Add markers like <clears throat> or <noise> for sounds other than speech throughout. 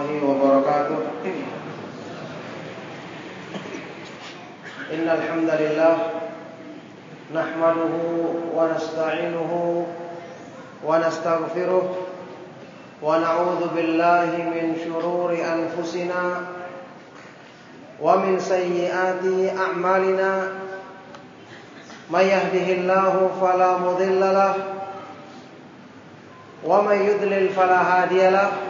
الله وبركاته. إن الحمد لله نحمده ونستعينه ونستغفره ونعوذ بالله من شرور أنفسنا ومن سيئات أعمالنا. من يهده الله فلا مضل له ومن يضلل فلا هادي له.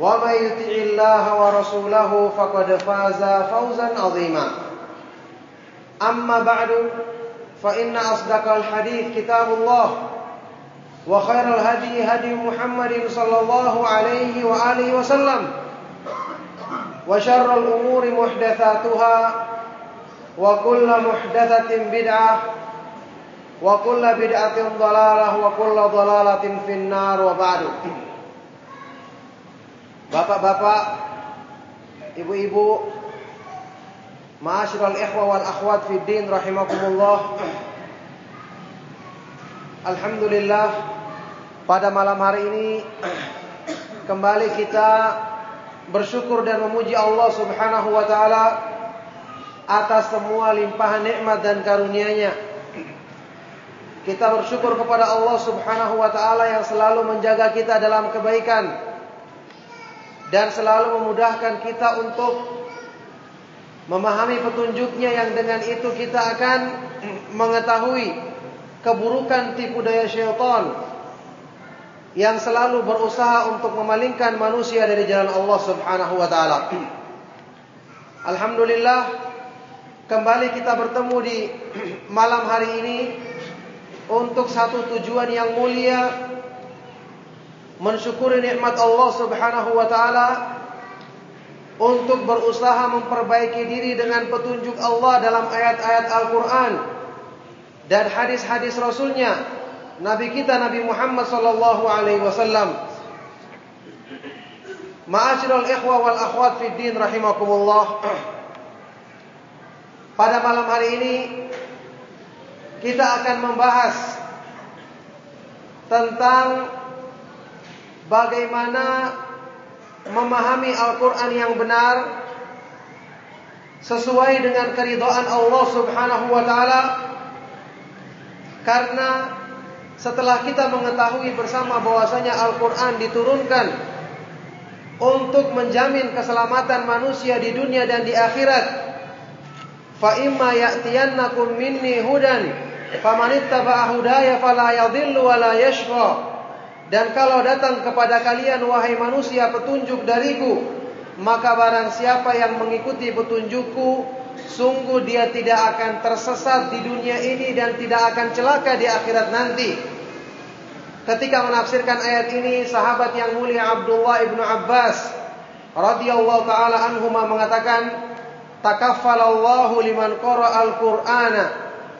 ومن يطع الله ورسوله فقد فاز فوزا عظيما أما بعد فإن أصدق الحديث كتاب الله وخير الهدي هدي محمد صلى الله عليه وآله وسلم وشر الأمور محدثاتها وكل محدثة بدعة bid'atin dhalalah wa kulla dhalalatin finnar wa ba'du. Bapak-bapak, ibu-ibu, ma'asyiral ikhwa wal akhwat fid din rahimakumullah. Alhamdulillah pada malam hari ini kembali kita bersyukur dan memuji Allah Subhanahu wa taala atas semua limpahan nikmat dan karunia-Nya kita bersyukur kepada Allah Subhanahu wa taala yang selalu menjaga kita dalam kebaikan dan selalu memudahkan kita untuk memahami petunjuknya yang dengan itu kita akan mengetahui keburukan tipu daya syaitan yang selalu berusaha untuk memalingkan manusia dari jalan Allah Subhanahu wa taala. Alhamdulillah kembali kita bertemu di malam hari ini untuk satu tujuan yang mulia mensyukuri nikmat Allah Subhanahu wa taala untuk berusaha memperbaiki diri dengan petunjuk Allah dalam ayat-ayat Al-Qur'an dan hadis-hadis Rasulnya Nabi kita Nabi Muhammad sallallahu alaihi wasallam. Ma'asyiral ikhwa wal akhwat fid din rahimakumullah. Pada malam hari ini kita akan membahas tentang bagaimana memahami Al-Quran yang benar sesuai dengan keridhaan Allah Subhanahu wa Ta'ala, karena setelah kita mengetahui bersama bahwasanya Al-Quran diturunkan untuk menjamin keselamatan manusia di dunia dan di akhirat. Fa imma ya'tiyannakum minni hudan Famanittaba'a hudaya fala yadhillu wa la. Dan kalau datang kepada kalian wahai manusia petunjuk dariku, maka barang siapa yang mengikuti petunjukku, sungguh dia tidak akan tersesat di dunia ini dan tidak akan celaka di akhirat nanti. Ketika menafsirkan ayat ini, sahabat yang mulia Abdullah ibnu Abbas radhiyallahu taala anhuma mengatakan, "Takaffalallahu liman qara al-Qur'ana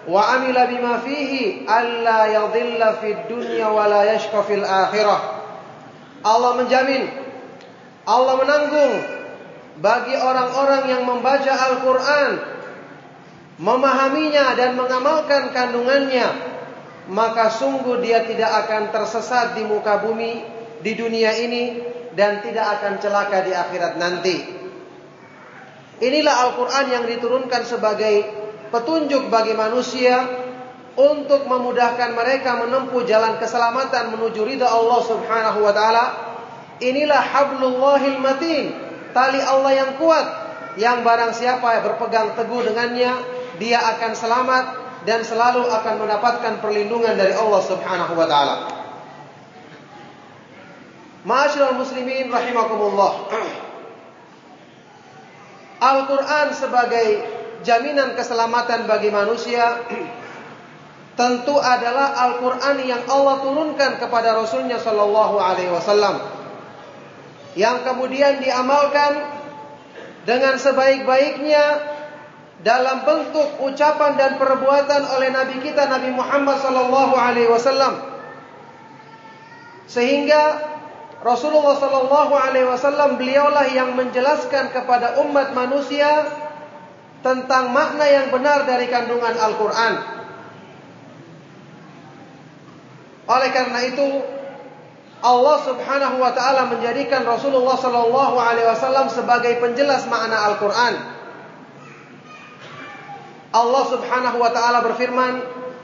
wa amila bima fihi alla yadhilla fid dunya wa la yashqa fil akhirah. Allah menjamin Allah menanggung bagi orang-orang yang membaca Al-Qur'an memahaminya dan mengamalkan kandungannya maka sungguh dia tidak akan tersesat di muka bumi di dunia ini dan tidak akan celaka di akhirat nanti. Inilah Al-Qur'an yang diturunkan sebagai petunjuk bagi manusia untuk memudahkan mereka menempuh jalan keselamatan menuju ridha Allah Subhanahu wa taala. Inilah hablullahil matin, tali Allah yang kuat yang barang siapa yang berpegang teguh dengannya dia akan selamat dan selalu akan mendapatkan perlindungan dari Allah Subhanahu wa taala. Ma'asyiral muslimin rahimakumullah. <clears throat> Al-Qur'an sebagai jaminan keselamatan bagi manusia tentu adalah Al-Qur'an yang Allah turunkan kepada Rasulnya Shallallahu alaihi wasallam. Yang kemudian diamalkan dengan sebaik-baiknya dalam bentuk ucapan dan perbuatan oleh Nabi kita Nabi Muhammad Shallallahu alaihi wasallam. Sehingga Rasulullah Sallallahu Alaihi Wasallam beliaulah yang menjelaskan kepada umat manusia tentang makna yang benar dari kandungan Al-Quran. Oleh karena itu, Allah Subhanahu Wa Taala menjadikan Rasulullah Sallallahu Alaihi Wasallam sebagai penjelas makna Al-Quran. Allah Subhanahu Wa Taala berfirman,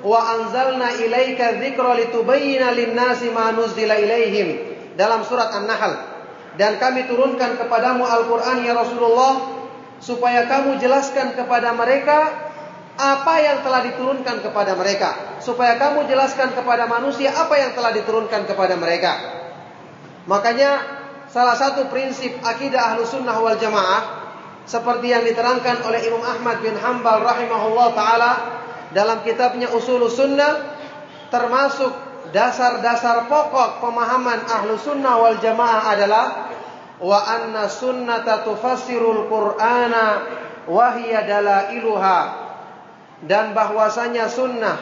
wa anzalna ilaika dzikra litubayyana lin-nasi ma nuzila ilaihim dalam surat An-Nahl dan kami turunkan kepadamu Al-Qur'an ya Rasulullah supaya kamu jelaskan kepada mereka apa yang telah diturunkan kepada mereka. Supaya kamu jelaskan kepada manusia apa yang telah diturunkan kepada mereka. Makanya salah satu prinsip akidah ahlu sunnah wal jamaah seperti yang diterangkan oleh Imam Ahmad bin Hambal rahimahullah taala dalam kitabnya Usul Sunnah termasuk dasar-dasar pokok pemahaman ahlu sunnah wal jamaah adalah wa anna sunnata tufassirul qur'ana wahiyya dalailuha. Dan bahwasanya sunnah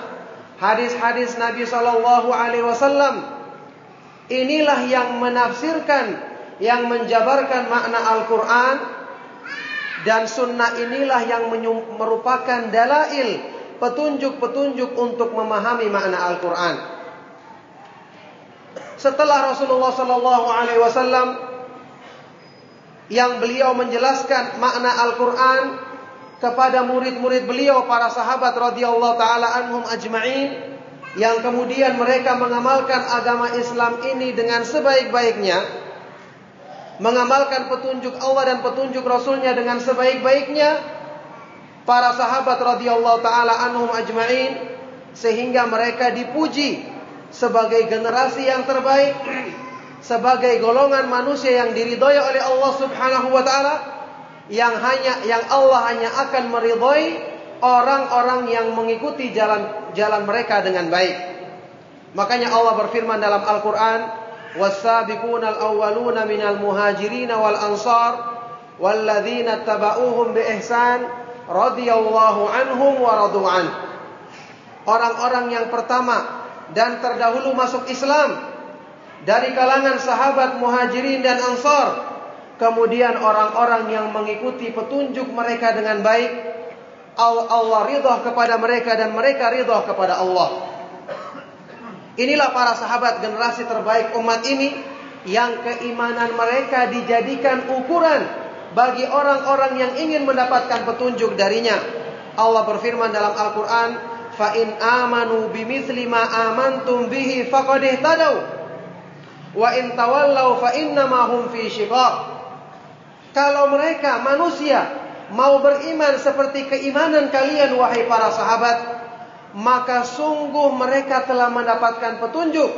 hadis-hadis Nabi Shallallahu Alaihi Wasallam inilah yang menafsirkan yang menjabarkan makna Al-Quran dan sunnah inilah yang merupakan dalail petunjuk-petunjuk untuk memahami makna Al-Quran. Setelah Rasulullah Sallallahu Alaihi Wasallam yang beliau menjelaskan makna Al-Quran kepada murid-murid beliau para sahabat radhiyallahu taala anhum ajma'in yang kemudian mereka mengamalkan agama Islam ini dengan sebaik-baiknya mengamalkan petunjuk Allah dan petunjuk Rasulnya dengan sebaik-baiknya para sahabat radhiyallahu taala anhum ajma'in sehingga mereka dipuji sebagai generasi yang terbaik, sebagai golongan manusia yang diridhoi oleh Allah Subhanahu wa taala yang hanya yang Allah hanya akan meridhoi orang-orang yang mengikuti jalan jalan mereka dengan baik. Makanya Allah berfirman dalam Al-Qur'an, "Was-sabiquna al-awwaluna minal muhajirin wal ansar walladzina tabauhum bi ihsan radhiyallahu anhum wa radu'an." Orang-orang yang pertama dan terdahulu masuk Islam dari kalangan sahabat muhajirin dan ansar kemudian orang-orang yang mengikuti petunjuk mereka dengan baik Allah ridha kepada mereka dan mereka ridha kepada Allah. Inilah para sahabat generasi terbaik umat ini yang keimanan mereka dijadikan ukuran bagi orang-orang yang ingin mendapatkan petunjuk darinya. Allah berfirman dalam Al-Quran amanu bihi ihtadaw wa in tawallaw fa innama hum fi shiqaq. Kalau mereka manusia mau beriman seperti keimanan kalian wahai para sahabat maka sungguh mereka telah mendapatkan petunjuk.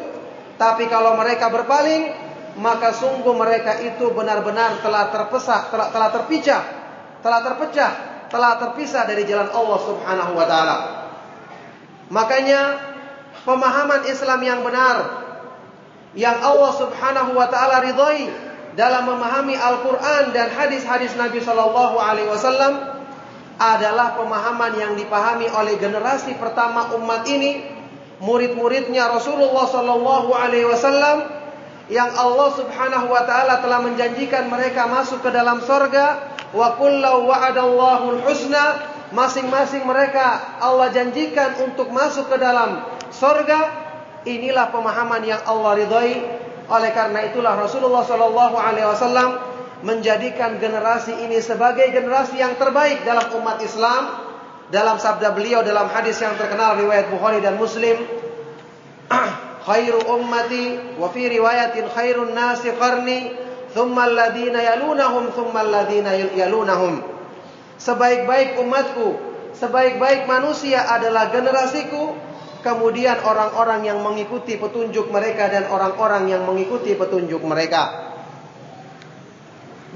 Tapi kalau mereka berpaling maka sungguh mereka itu benar-benar telah terpesah telah, telah terpecah telah terpecah telah terpisah dari jalan Allah Subhanahu wa taala. Makanya pemahaman Islam yang benar yang Allah Subhanahu wa taala ridhoi dalam memahami Al-Qur'an dan hadis-hadis Nabi sallallahu alaihi wasallam adalah pemahaman yang dipahami oleh generasi pertama umat ini, murid-muridnya Rasulullah sallallahu alaihi wasallam yang Allah Subhanahu wa taala telah menjanjikan mereka masuk ke dalam sorga wa kullu wa'adallahu husna masing-masing mereka Allah janjikan untuk masuk ke dalam sorga. Inilah pemahaman yang Allah ridhoi. Oleh karena itulah Rasulullah Shallallahu Alaihi Wasallam menjadikan generasi ini sebagai generasi yang terbaik dalam umat Islam. Dalam sabda beliau dalam hadis yang terkenal riwayat Bukhari dan Muslim, <clears throat> khairu ummati wa fi riwayatin khairun nasi thumma alladhina yalunahum, thumma alladhina yalunahum. Sebaik-baik umatku, sebaik-baik manusia adalah generasiku, kemudian orang-orang yang mengikuti petunjuk mereka dan orang-orang yang mengikuti petunjuk mereka.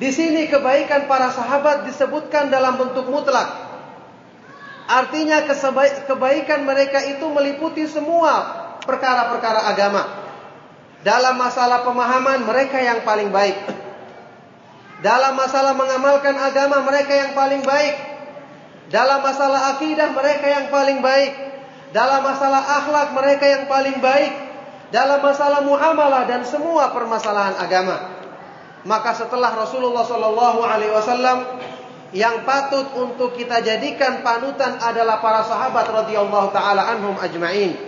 Di sini kebaikan para sahabat disebutkan dalam bentuk mutlak. Artinya kebaikan mereka itu meliputi semua perkara-perkara agama. Dalam masalah pemahaman mereka yang paling baik. Dalam masalah mengamalkan agama mereka yang paling baik. Dalam masalah akidah mereka yang paling baik dalam masalah akhlak mereka yang paling baik, dalam masalah muamalah dan semua permasalahan agama. Maka setelah Rasulullah Shallallahu Alaihi Wasallam yang patut untuk kita jadikan panutan adalah para sahabat radhiyallahu taala anhum ajmain.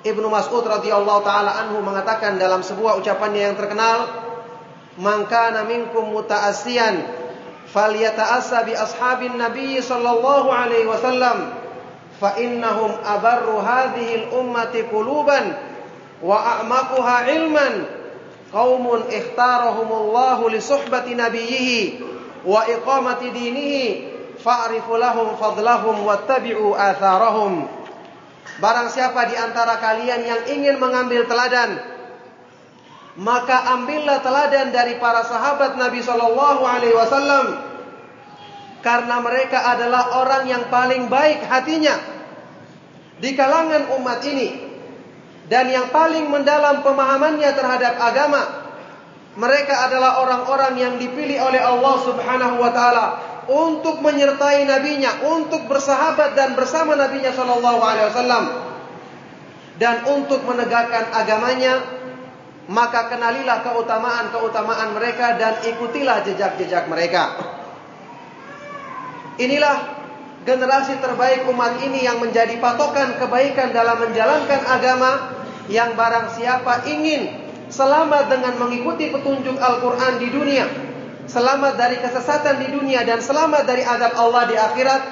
Ibnu Mas'ud radhiyallahu taala anhu mengatakan dalam sebuah ucapannya yang terkenal, "Man kana minkum muta'assiyan falyata'assa bi ashabin Nabi sallallahu alaihi wasallam." Fa innahum abarru hadhihi al-ummati quluban wa a'maquha ilman qaumun ikhtarahumullahu li suhbati nabiyhi wa iqamati dinihi fa'rifu lahum fadlahum wattabi'u atharahum Barang siapa di antara kalian yang ingin mengambil teladan maka ambillah teladan dari para sahabat Nabi sallallahu alaihi wasallam karena mereka adalah orang yang paling baik hatinya di kalangan umat ini dan yang paling mendalam pemahamannya terhadap agama mereka adalah orang-orang yang dipilih oleh Allah Subhanahu wa taala untuk menyertai nabinya, untuk bersahabat dan bersama nabinya sallallahu alaihi wasallam dan untuk menegakkan agamanya maka kenalilah keutamaan-keutamaan mereka dan ikutilah jejak-jejak mereka. Inilah generasi terbaik umat ini yang menjadi patokan kebaikan dalam menjalankan agama yang barang siapa ingin selamat dengan mengikuti petunjuk Al-Quran di dunia, selamat dari kesesatan di dunia dan selamat dari adab Allah di akhirat,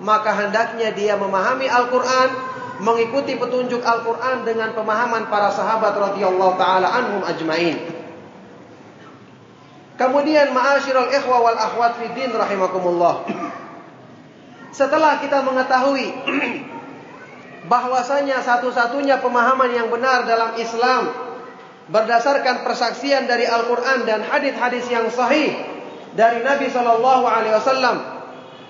maka hendaknya dia memahami Al-Quran, mengikuti petunjuk Al-Quran dengan pemahaman para sahabat radhiyallahu taala anhum ajmain. Kemudian ma'asyiral ikhwa wal akhwat fi din rahimakumullah. Setelah kita mengetahui <clears throat> bahwasanya satu-satunya pemahaman yang benar dalam Islam berdasarkan persaksian dari Al-Qur'an dan hadis-hadis yang sahih dari Nabi Shallallahu alaihi wasallam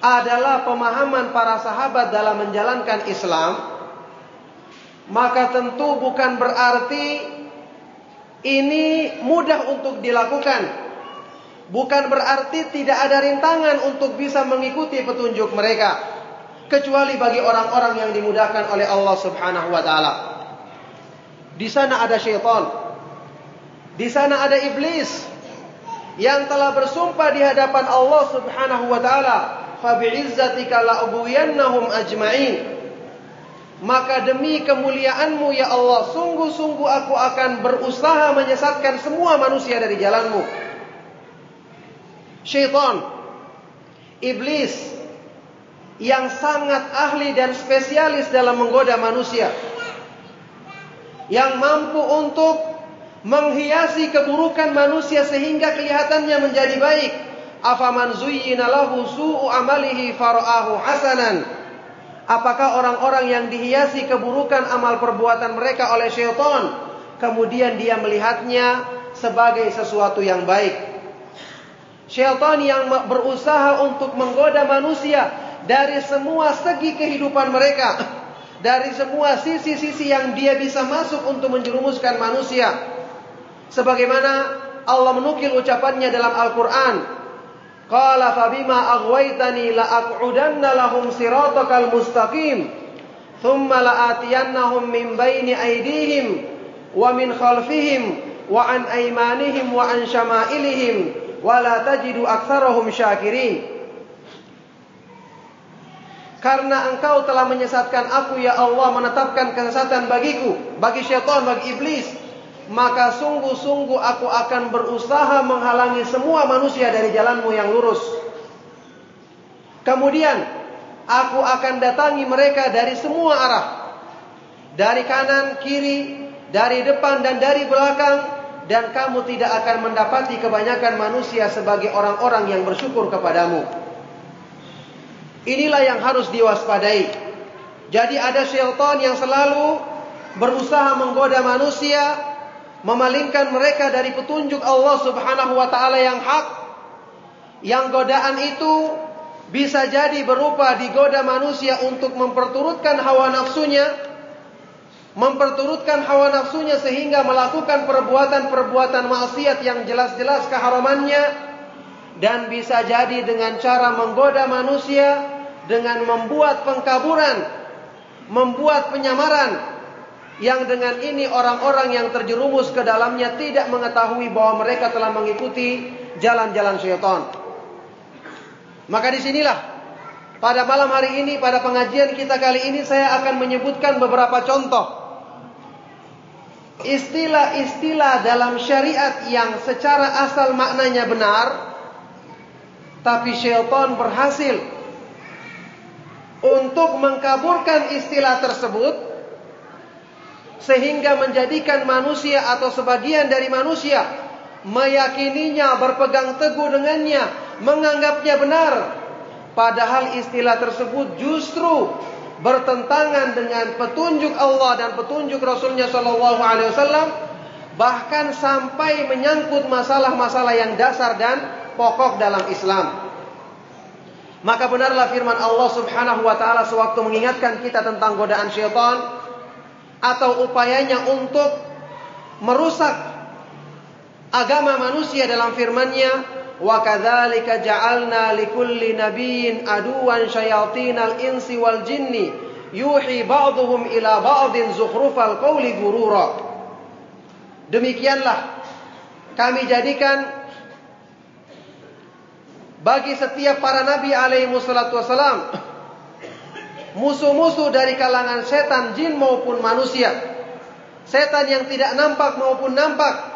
adalah pemahaman para sahabat dalam menjalankan Islam, maka tentu bukan berarti ini mudah untuk dilakukan bukan berarti tidak ada rintangan untuk bisa mengikuti petunjuk mereka kecuali bagi orang-orang yang dimudahkan oleh Allah Subhanahu wa taala. Di sana ada syaitan. Di sana ada iblis yang telah bersumpah di hadapan Allah Subhanahu wa taala, "Fa bi'izzatika la'ubwiyannahum ajma'in." Maka demi kemuliaanmu ya Allah, sungguh-sungguh aku akan berusaha menyesatkan semua manusia dari jalanmu syaitan, iblis yang sangat ahli dan spesialis dalam menggoda manusia. Yang mampu untuk menghiasi keburukan manusia sehingga kelihatannya menjadi baik. Afaman zuyyina lahu su'u amalihi fara'ahu hasanan. Apakah orang-orang yang dihiasi keburukan amal perbuatan mereka oleh syaitan kemudian dia melihatnya sebagai sesuatu yang baik? Syaitan yang berusaha untuk menggoda manusia dari semua segi kehidupan mereka. Dari semua sisi-sisi yang dia bisa masuk untuk menjerumuskan manusia. Sebagaimana Allah menukil ucapannya dalam Al-Quran. Qala fabima aghwaytani la'aq'udanna lahum siratakal mustaqim. Thumma la'atiyannahum min baini aydihim wa min khalfihim wa an aymanihim wa an syama'ilihim wala tajidu aktsarahum syakirin. Karena engkau telah menyesatkan aku ya Allah menetapkan kesesatan bagiku, bagi syaitan, bagi iblis, maka sungguh-sungguh aku akan berusaha menghalangi semua manusia dari jalanmu yang lurus. Kemudian aku akan datangi mereka dari semua arah. Dari kanan, kiri, dari depan dan dari belakang dan kamu tidak akan mendapati kebanyakan manusia sebagai orang-orang yang bersyukur kepadamu. Inilah yang harus diwaspadai. Jadi ada syaitan yang selalu berusaha menggoda manusia, memalingkan mereka dari petunjuk Allah Subhanahu wa taala yang hak. Yang godaan itu bisa jadi berupa digoda manusia untuk memperturutkan hawa nafsunya, memperturutkan hawa nafsunya sehingga melakukan perbuatan-perbuatan maksiat yang jelas-jelas keharamannya dan bisa jadi dengan cara menggoda manusia dengan membuat pengkaburan, membuat penyamaran yang dengan ini orang-orang yang terjerumus ke dalamnya tidak mengetahui bahwa mereka telah mengikuti jalan-jalan syaitan. Maka di sinilah pada malam hari ini, pada pengajian kita kali ini saya akan menyebutkan beberapa contoh istilah-istilah dalam syariat yang secara asal maknanya benar tapi syaitan berhasil untuk mengkaburkan istilah tersebut sehingga menjadikan manusia atau sebagian dari manusia meyakininya, berpegang teguh dengannya, menganggapnya benar. Padahal istilah tersebut justru bertentangan dengan petunjuk Allah dan petunjuk Rasulnya Shallallahu Alaihi Wasallam bahkan sampai menyangkut masalah-masalah yang dasar dan pokok dalam Islam. Maka benarlah firman Allah Subhanahu wa taala sewaktu mengingatkan kita tentang godaan syaitan atau upayanya untuk merusak agama manusia dalam firman-Nya Wa kadzalika ja'alna likulli nabiyyin aduwan syayatinal insi wal jinni yuhi ba'dhum ila ba'din zukhrufal qawli. Demikianlah kami jadikan bagi setiap para nabi alaihi wassalatu wassalam musuh-musuh dari kalangan setan, jin maupun manusia. Setan yang tidak nampak maupun nampak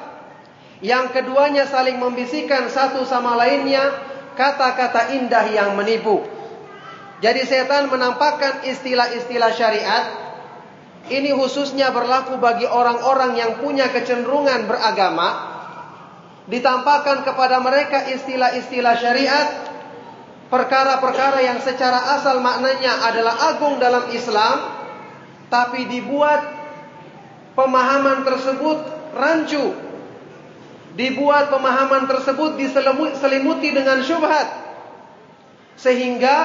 yang keduanya saling membisikkan satu sama lainnya kata-kata indah yang menipu. Jadi setan menampakkan istilah-istilah syariat ini khususnya berlaku bagi orang-orang yang punya kecenderungan beragama. Ditampakkan kepada mereka istilah-istilah syariat perkara-perkara yang secara asal maknanya adalah agung dalam Islam tapi dibuat pemahaman tersebut rancu dibuat pemahaman tersebut diselimuti dengan syubhat. Sehingga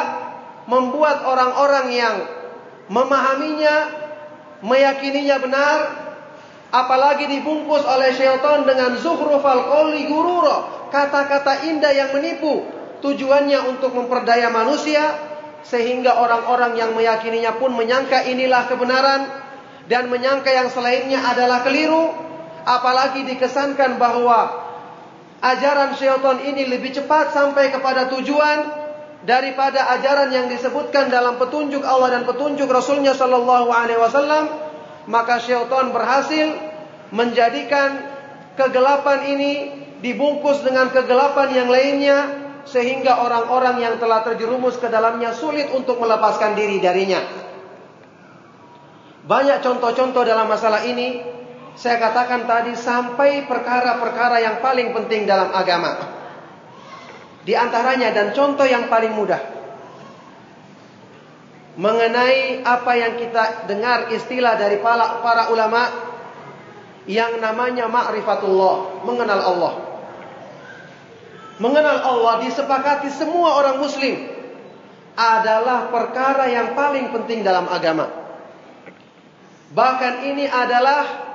membuat orang-orang yang memahaminya meyakininya benar apalagi dibungkus oleh syaitan dengan zuhrufal qawli gururo kata-kata indah yang menipu tujuannya untuk memperdaya manusia sehingga orang-orang yang meyakininya pun menyangka inilah kebenaran dan menyangka yang selainnya adalah keliru Apalagi dikesankan bahwa ajaran syaitan ini lebih cepat sampai kepada tujuan daripada ajaran yang disebutkan dalam petunjuk Allah dan petunjuk Rasulnya Shallallahu Alaihi Wasallam, maka syaitan berhasil menjadikan kegelapan ini dibungkus dengan kegelapan yang lainnya sehingga orang-orang yang telah terjerumus ke dalamnya sulit untuk melepaskan diri darinya. Banyak contoh-contoh dalam masalah ini saya katakan tadi sampai perkara-perkara yang paling penting dalam agama. Di antaranya dan contoh yang paling mudah. Mengenai apa yang kita dengar istilah dari para, para ulama yang namanya ma'rifatullah, mengenal Allah. Mengenal Allah disepakati semua orang muslim adalah perkara yang paling penting dalam agama. Bahkan ini adalah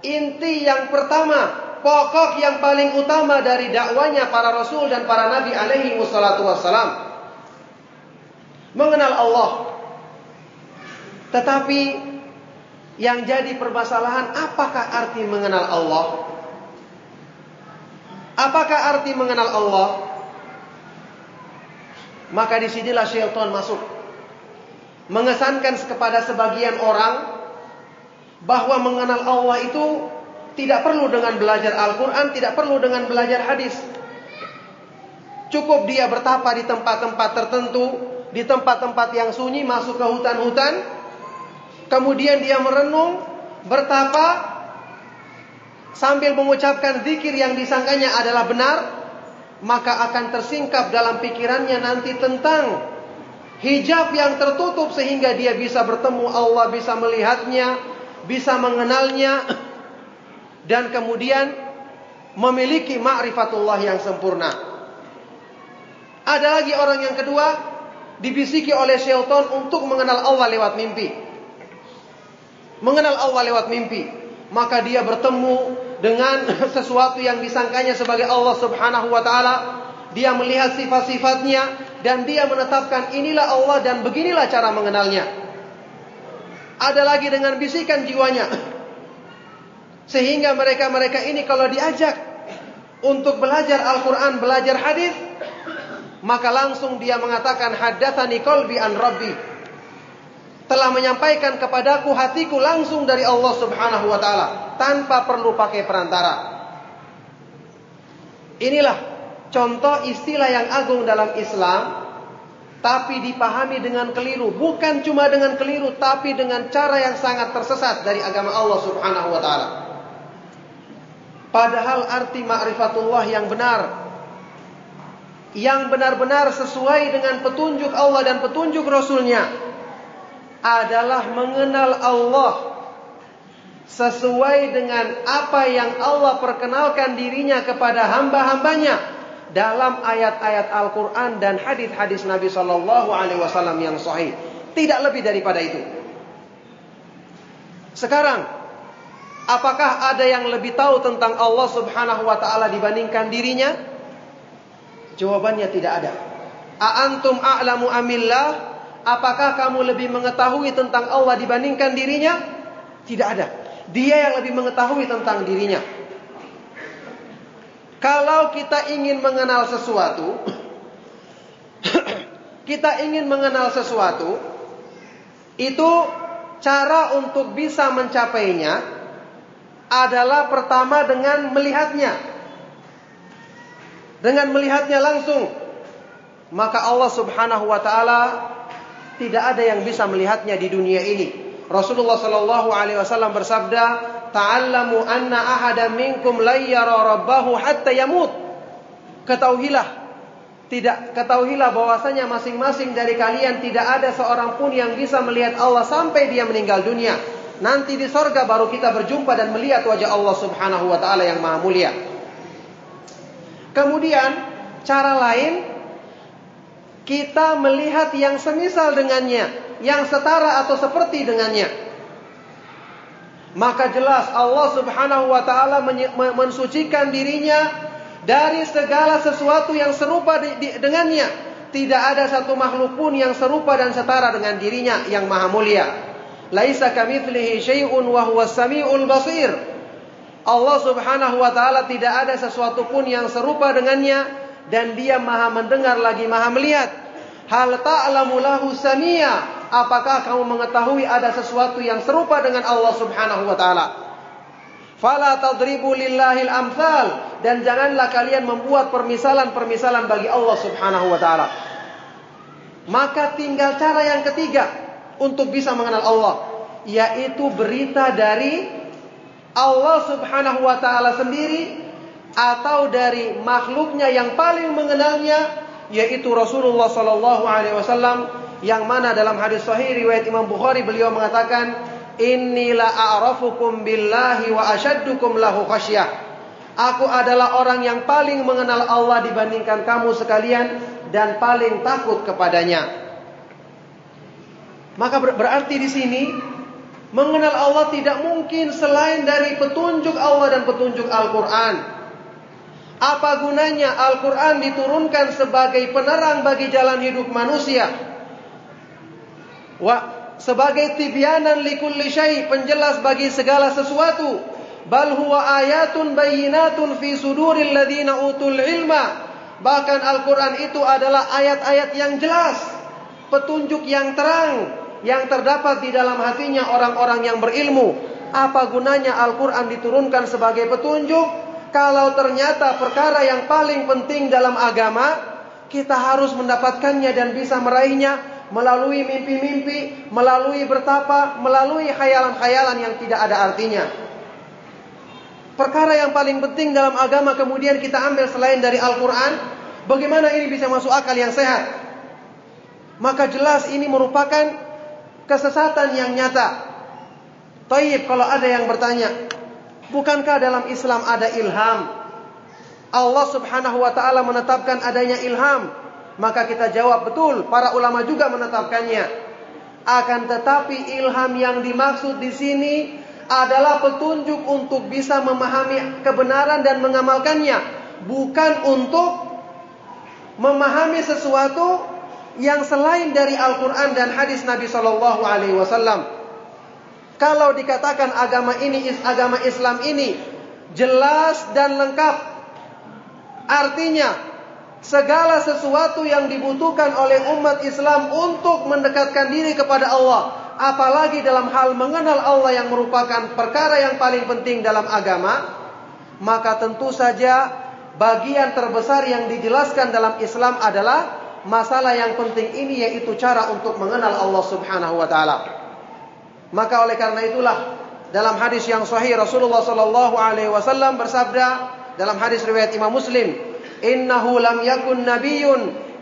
inti yang pertama, pokok yang paling utama dari dakwanya para rasul dan para nabi alaihi wassalatu wassalam. Mengenal Allah. Tetapi yang jadi permasalahan apakah arti mengenal Allah? Apakah arti mengenal Allah? Maka di sinilah syaitan masuk. Mengesankan kepada sebagian orang bahwa mengenal Allah itu tidak perlu dengan belajar Al-Quran, tidak perlu dengan belajar hadis. Cukup dia bertapa di tempat-tempat tertentu, di tempat-tempat yang sunyi, masuk ke hutan-hutan, kemudian dia merenung, bertapa, sambil mengucapkan zikir yang disangkanya adalah benar, maka akan tersingkap dalam pikirannya nanti tentang hijab yang tertutup sehingga dia bisa bertemu Allah, bisa melihatnya, bisa mengenalnya dan kemudian memiliki ma'rifatullah yang sempurna. Ada lagi orang yang kedua dibisiki oleh syaitan untuk mengenal Allah lewat mimpi. Mengenal Allah lewat mimpi, maka dia bertemu dengan <laughs> sesuatu yang disangkanya sebagai Allah Subhanahu wa taala. Dia melihat sifat-sifatnya dan dia menetapkan inilah Allah dan beginilah cara mengenalnya. Ada lagi dengan bisikan jiwanya. Sehingga mereka-mereka ini kalau diajak untuk belajar Al-Quran, belajar hadis, maka langsung dia mengatakan hadatsani qalbi an rabbi. Telah menyampaikan kepadaku hatiku langsung dari Allah Subhanahu wa taala tanpa perlu pakai perantara. Inilah contoh istilah yang agung dalam Islam tapi dipahami dengan keliru, bukan cuma dengan keliru tapi dengan cara yang sangat tersesat dari agama Allah Subhanahu wa taala. Padahal arti ma'rifatullah yang benar. Yang benar-benar sesuai dengan petunjuk Allah dan petunjuk Rasulnya adalah mengenal Allah sesuai dengan apa yang Allah perkenalkan dirinya kepada hamba-hambanya dalam ayat-ayat Al-Quran dan hadis-hadis Nabi Shallallahu Alaihi Wasallam yang sahih. Tidak lebih daripada itu. Sekarang, apakah ada yang lebih tahu tentang Allah Subhanahu Wa Taala dibandingkan dirinya? Jawabannya tidak ada. Aantum a'lamu amillah? Apakah kamu lebih mengetahui tentang Allah dibandingkan dirinya? Tidak ada. Dia yang lebih mengetahui tentang dirinya. Kalau kita ingin mengenal sesuatu, <clears throat> kita ingin mengenal sesuatu, itu cara untuk bisa mencapainya adalah pertama dengan melihatnya. Dengan melihatnya langsung, maka Allah Subhanahu wa taala tidak ada yang bisa melihatnya di dunia ini. Rasulullah Shallallahu Alaihi Wasallam bersabda, "Ta'allamu anna ahada minkum layyara rabbahu hatta yamut." Ketahuilah, tidak ketahuilah bahwasanya masing-masing dari kalian tidak ada seorang pun yang bisa melihat Allah sampai dia meninggal dunia. Nanti di sorga baru kita berjumpa dan melihat wajah Allah Subhanahu wa taala yang maha mulia. Kemudian cara lain kita melihat yang semisal dengannya yang setara atau seperti dengannya. Maka jelas Allah Subhanahu wa taala mensucikan dirinya dari segala sesuatu yang serupa dengannya. Tidak ada satu makhluk pun yang serupa dan setara dengan dirinya yang maha mulia. Laisa kamitslihi syai'un wa samiul basir. Allah Subhanahu wa taala tidak ada sesuatu pun yang serupa dengannya dan dia maha mendengar lagi maha melihat. Hal ta'lamu lahu samia apakah kamu mengetahui ada sesuatu yang serupa dengan Allah Subhanahu wa taala? Fala tadribu lillahil amsal dan janganlah kalian membuat permisalan-permisalan bagi Allah Subhanahu wa taala. Maka tinggal cara yang ketiga untuk bisa mengenal Allah, yaitu berita dari Allah Subhanahu wa taala sendiri atau dari makhluknya yang paling mengenalnya yaitu Rasulullah sallallahu alaihi wasallam yang mana dalam hadis sahih riwayat Imam Bukhari beliau mengatakan inilah a'rafukum billahi wa asyaddukum lahu khasyah Aku adalah orang yang paling mengenal Allah dibandingkan kamu sekalian dan paling takut kepadanya. Maka berarti di sini mengenal Allah tidak mungkin selain dari petunjuk Allah dan petunjuk Al-Qur'an. Apa gunanya Al-Qur'an diturunkan sebagai penerang bagi jalan hidup manusia? Wa sebagai tibyanan likulli syai penjelas bagi segala sesuatu. Bal huwa ayatun bayyinatun fi suduril ladina utul ilma. Bahkan Al-Qur'an itu adalah ayat-ayat yang jelas. Petunjuk yang terang yang terdapat di dalam hatinya orang-orang yang berilmu. Apa gunanya Al-Qur'an diturunkan sebagai petunjuk? Kalau ternyata perkara yang paling penting dalam agama kita harus mendapatkannya dan bisa meraihnya melalui mimpi-mimpi, melalui bertapa, melalui khayalan-khayalan yang tidak ada artinya. perkara yang paling penting dalam agama kemudian kita ambil selain dari Al-Quran, bagaimana ini bisa masuk akal yang sehat? Maka jelas ini merupakan kesesatan yang nyata. Taib kalau ada yang bertanya, bukankah dalam Islam ada ilham? Allah Subhanahu wa taala menetapkan adanya ilham. Maka kita jawab betul, para ulama juga menetapkannya. Akan tetapi ilham yang dimaksud di sini adalah petunjuk untuk bisa memahami kebenaran dan mengamalkannya, bukan untuk memahami sesuatu yang selain dari Al-Quran dan hadis Nabi Shallallahu Alaihi Wasallam. Kalau dikatakan agama ini agama Islam ini jelas dan lengkap, artinya segala sesuatu yang dibutuhkan oleh umat Islam untuk mendekatkan diri kepada Allah apalagi dalam hal mengenal Allah yang merupakan perkara yang paling penting dalam agama, maka tentu saja bagian terbesar yang dijelaskan dalam Islam adalah masalah yang penting ini yaitu cara untuk mengenal Allah Subhanahu wa taala. Maka oleh karena itulah dalam hadis yang sahih Rasulullah sallallahu alaihi wasallam bersabda dalam hadis riwayat Imam Muslim, "Innahu lam yakun nabiyyun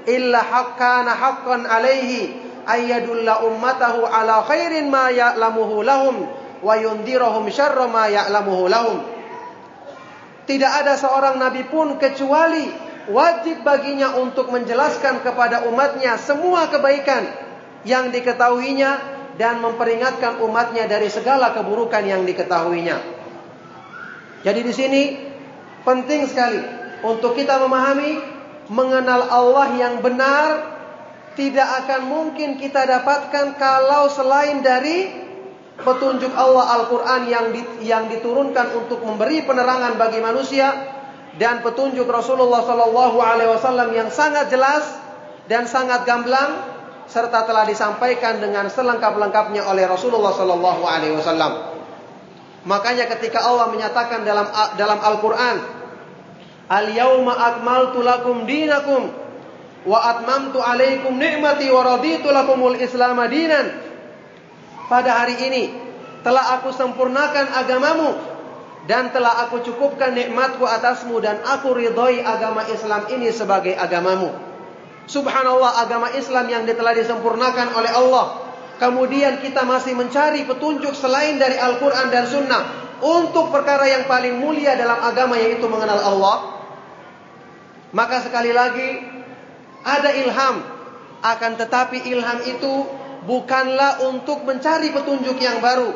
illa haqqana haqqan alaihi ayyadulla ummatahu ala khairin ma ya'lamuhu lahum wa yundirahum syarra ma ya'lamuhu lahum. Tidak ada seorang nabi pun kecuali wajib baginya untuk menjelaskan kepada umatnya semua kebaikan yang diketahuinya dan memperingatkan umatnya dari segala keburukan yang diketahuinya. Jadi di sini penting sekali untuk kita memahami mengenal Allah yang benar tidak akan mungkin kita dapatkan kalau selain dari petunjuk Allah Al-Quran yang, yang diturunkan untuk memberi penerangan bagi manusia dan petunjuk Rasulullah Sallallahu Alaihi Wasallam yang sangat jelas dan sangat gamblang serta telah disampaikan dengan selengkap-lengkapnya oleh Rasulullah Sallallahu Alaihi Wasallam. Makanya ketika Allah menyatakan dalam dalam Al-Quran, Al yauma akmaltu lakum dinakum wa atmamtu alaikum ni'mati wa raditu lakumul Islam dinan. Pada hari ini telah aku sempurnakan agamamu dan telah aku cukupkan nikmatku atasmu dan aku ridhoi agama Islam ini sebagai agamamu. Subhanallah agama Islam yang telah disempurnakan oleh Allah. Kemudian kita masih mencari petunjuk selain dari Al-Quran dan Sunnah. Untuk perkara yang paling mulia dalam agama yaitu mengenal Allah. Maka sekali lagi ada ilham. Akan tetapi ilham itu bukanlah untuk mencari petunjuk yang baru.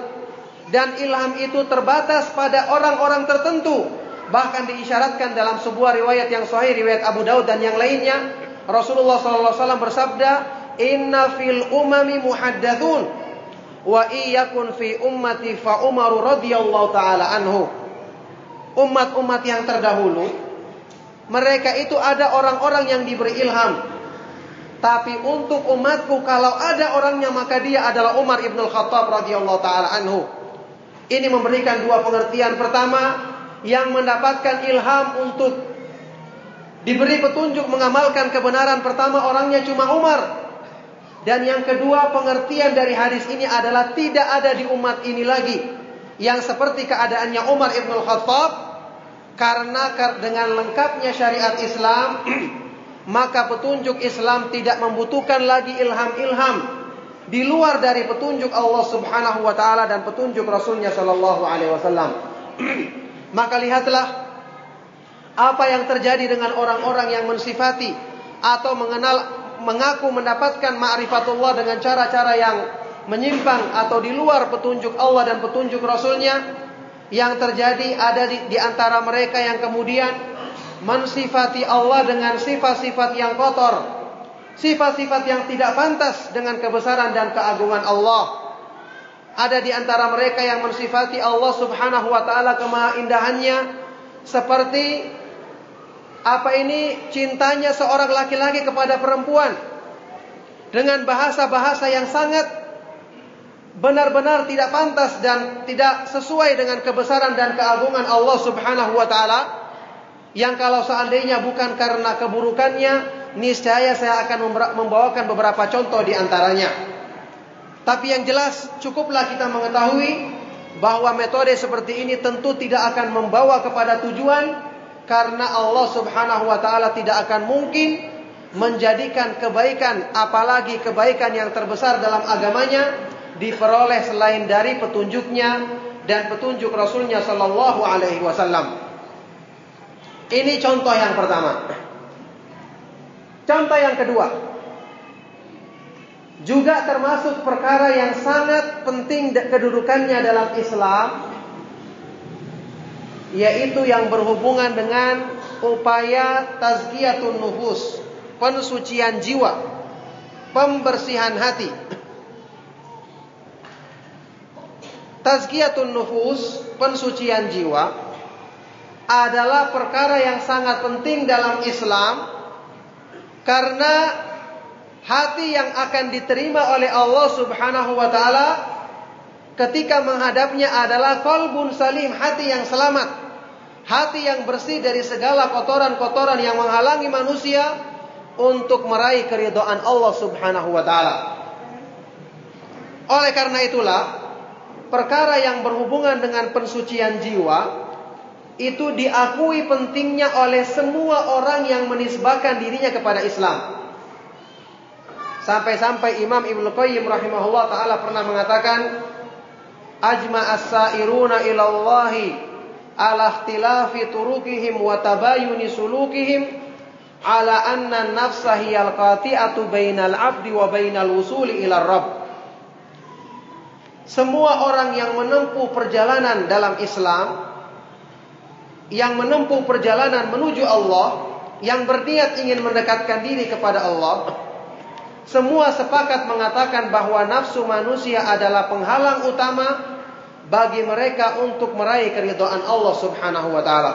Dan ilham itu terbatas pada orang-orang tertentu. Bahkan diisyaratkan dalam sebuah riwayat yang sahih, riwayat Abu Daud dan yang lainnya. Rasulullah SAW bersabda, Inna fil umami muhaddathun. Wa iyakun fi ummati fa umaru radhiyallahu ta'ala anhu. Umat-umat yang terdahulu mereka itu ada orang-orang yang diberi ilham. Tapi untuk umatku kalau ada orangnya maka dia adalah Umar ibn Khattab radhiyallahu taala anhu. Ini memberikan dua pengertian. Pertama, yang mendapatkan ilham untuk diberi petunjuk mengamalkan kebenaran pertama orangnya cuma Umar. Dan yang kedua pengertian dari hadis ini adalah tidak ada di umat ini lagi yang seperti keadaannya Umar ibn Khattab karena dengan lengkapnya syariat Islam, <clears throat> maka petunjuk Islam tidak membutuhkan lagi ilham-ilham di luar dari petunjuk Allah Subhanahu wa taala dan petunjuk Rasulnya Shallallahu alaihi wasallam. <clears throat> maka lihatlah apa yang terjadi dengan orang-orang yang mensifati atau mengenal mengaku mendapatkan ma'rifatullah dengan cara-cara yang menyimpang atau di luar petunjuk Allah dan petunjuk Rasulnya yang terjadi ada di, di antara mereka yang kemudian mensifati Allah dengan sifat-sifat yang kotor. Sifat-sifat yang tidak pantas dengan kebesaran dan keagungan Allah. Ada di antara mereka yang mensifati Allah subhanahu wa ta'ala kemahindahannya. Seperti apa ini cintanya seorang laki-laki kepada perempuan. Dengan bahasa-bahasa yang sangat benar-benar tidak pantas dan tidak sesuai dengan kebesaran dan keagungan Allah Subhanahu wa taala yang kalau seandainya bukan karena keburukannya niscaya saya akan membawakan beberapa contoh di antaranya. Tapi yang jelas cukuplah kita mengetahui bahwa metode seperti ini tentu tidak akan membawa kepada tujuan karena Allah Subhanahu wa taala tidak akan mungkin menjadikan kebaikan apalagi kebaikan yang terbesar dalam agamanya diperoleh selain dari petunjuknya dan petunjuk Rasulnya Shallallahu Alaihi Wasallam. Ini contoh yang pertama. Contoh yang kedua, juga termasuk perkara yang sangat penting kedudukannya dalam Islam, yaitu yang berhubungan dengan upaya tazkiyatun nufus, pensucian jiwa, pembersihan hati. Tazkiyatun nufus, pensucian jiwa adalah perkara yang sangat penting dalam Islam karena hati yang akan diterima oleh Allah Subhanahu wa taala ketika menghadapnya adalah kolbun salim, hati yang selamat. Hati yang bersih dari segala kotoran-kotoran yang menghalangi manusia untuk meraih keridhaan Allah Subhanahu wa taala. Oleh karena itulah, perkara yang berhubungan dengan pensucian jiwa itu diakui pentingnya oleh semua orang yang menisbahkan dirinya kepada Islam. Sampai-sampai Imam Ibnu Qayyim rahimahullah taala pernah mengatakan ajma as-sairuna ila Allah ala ikhtilafi turukihim wa tabayuni sulukihim ala anna nafsa hiyal qati'atu bainal abdi wa bainal wusuli ila rabb semua orang yang menempuh perjalanan dalam Islam yang menempuh perjalanan menuju Allah, yang berniat ingin mendekatkan diri kepada Allah, semua sepakat mengatakan bahwa nafsu manusia adalah penghalang utama bagi mereka untuk meraih keridhaan Allah Subhanahu wa taala.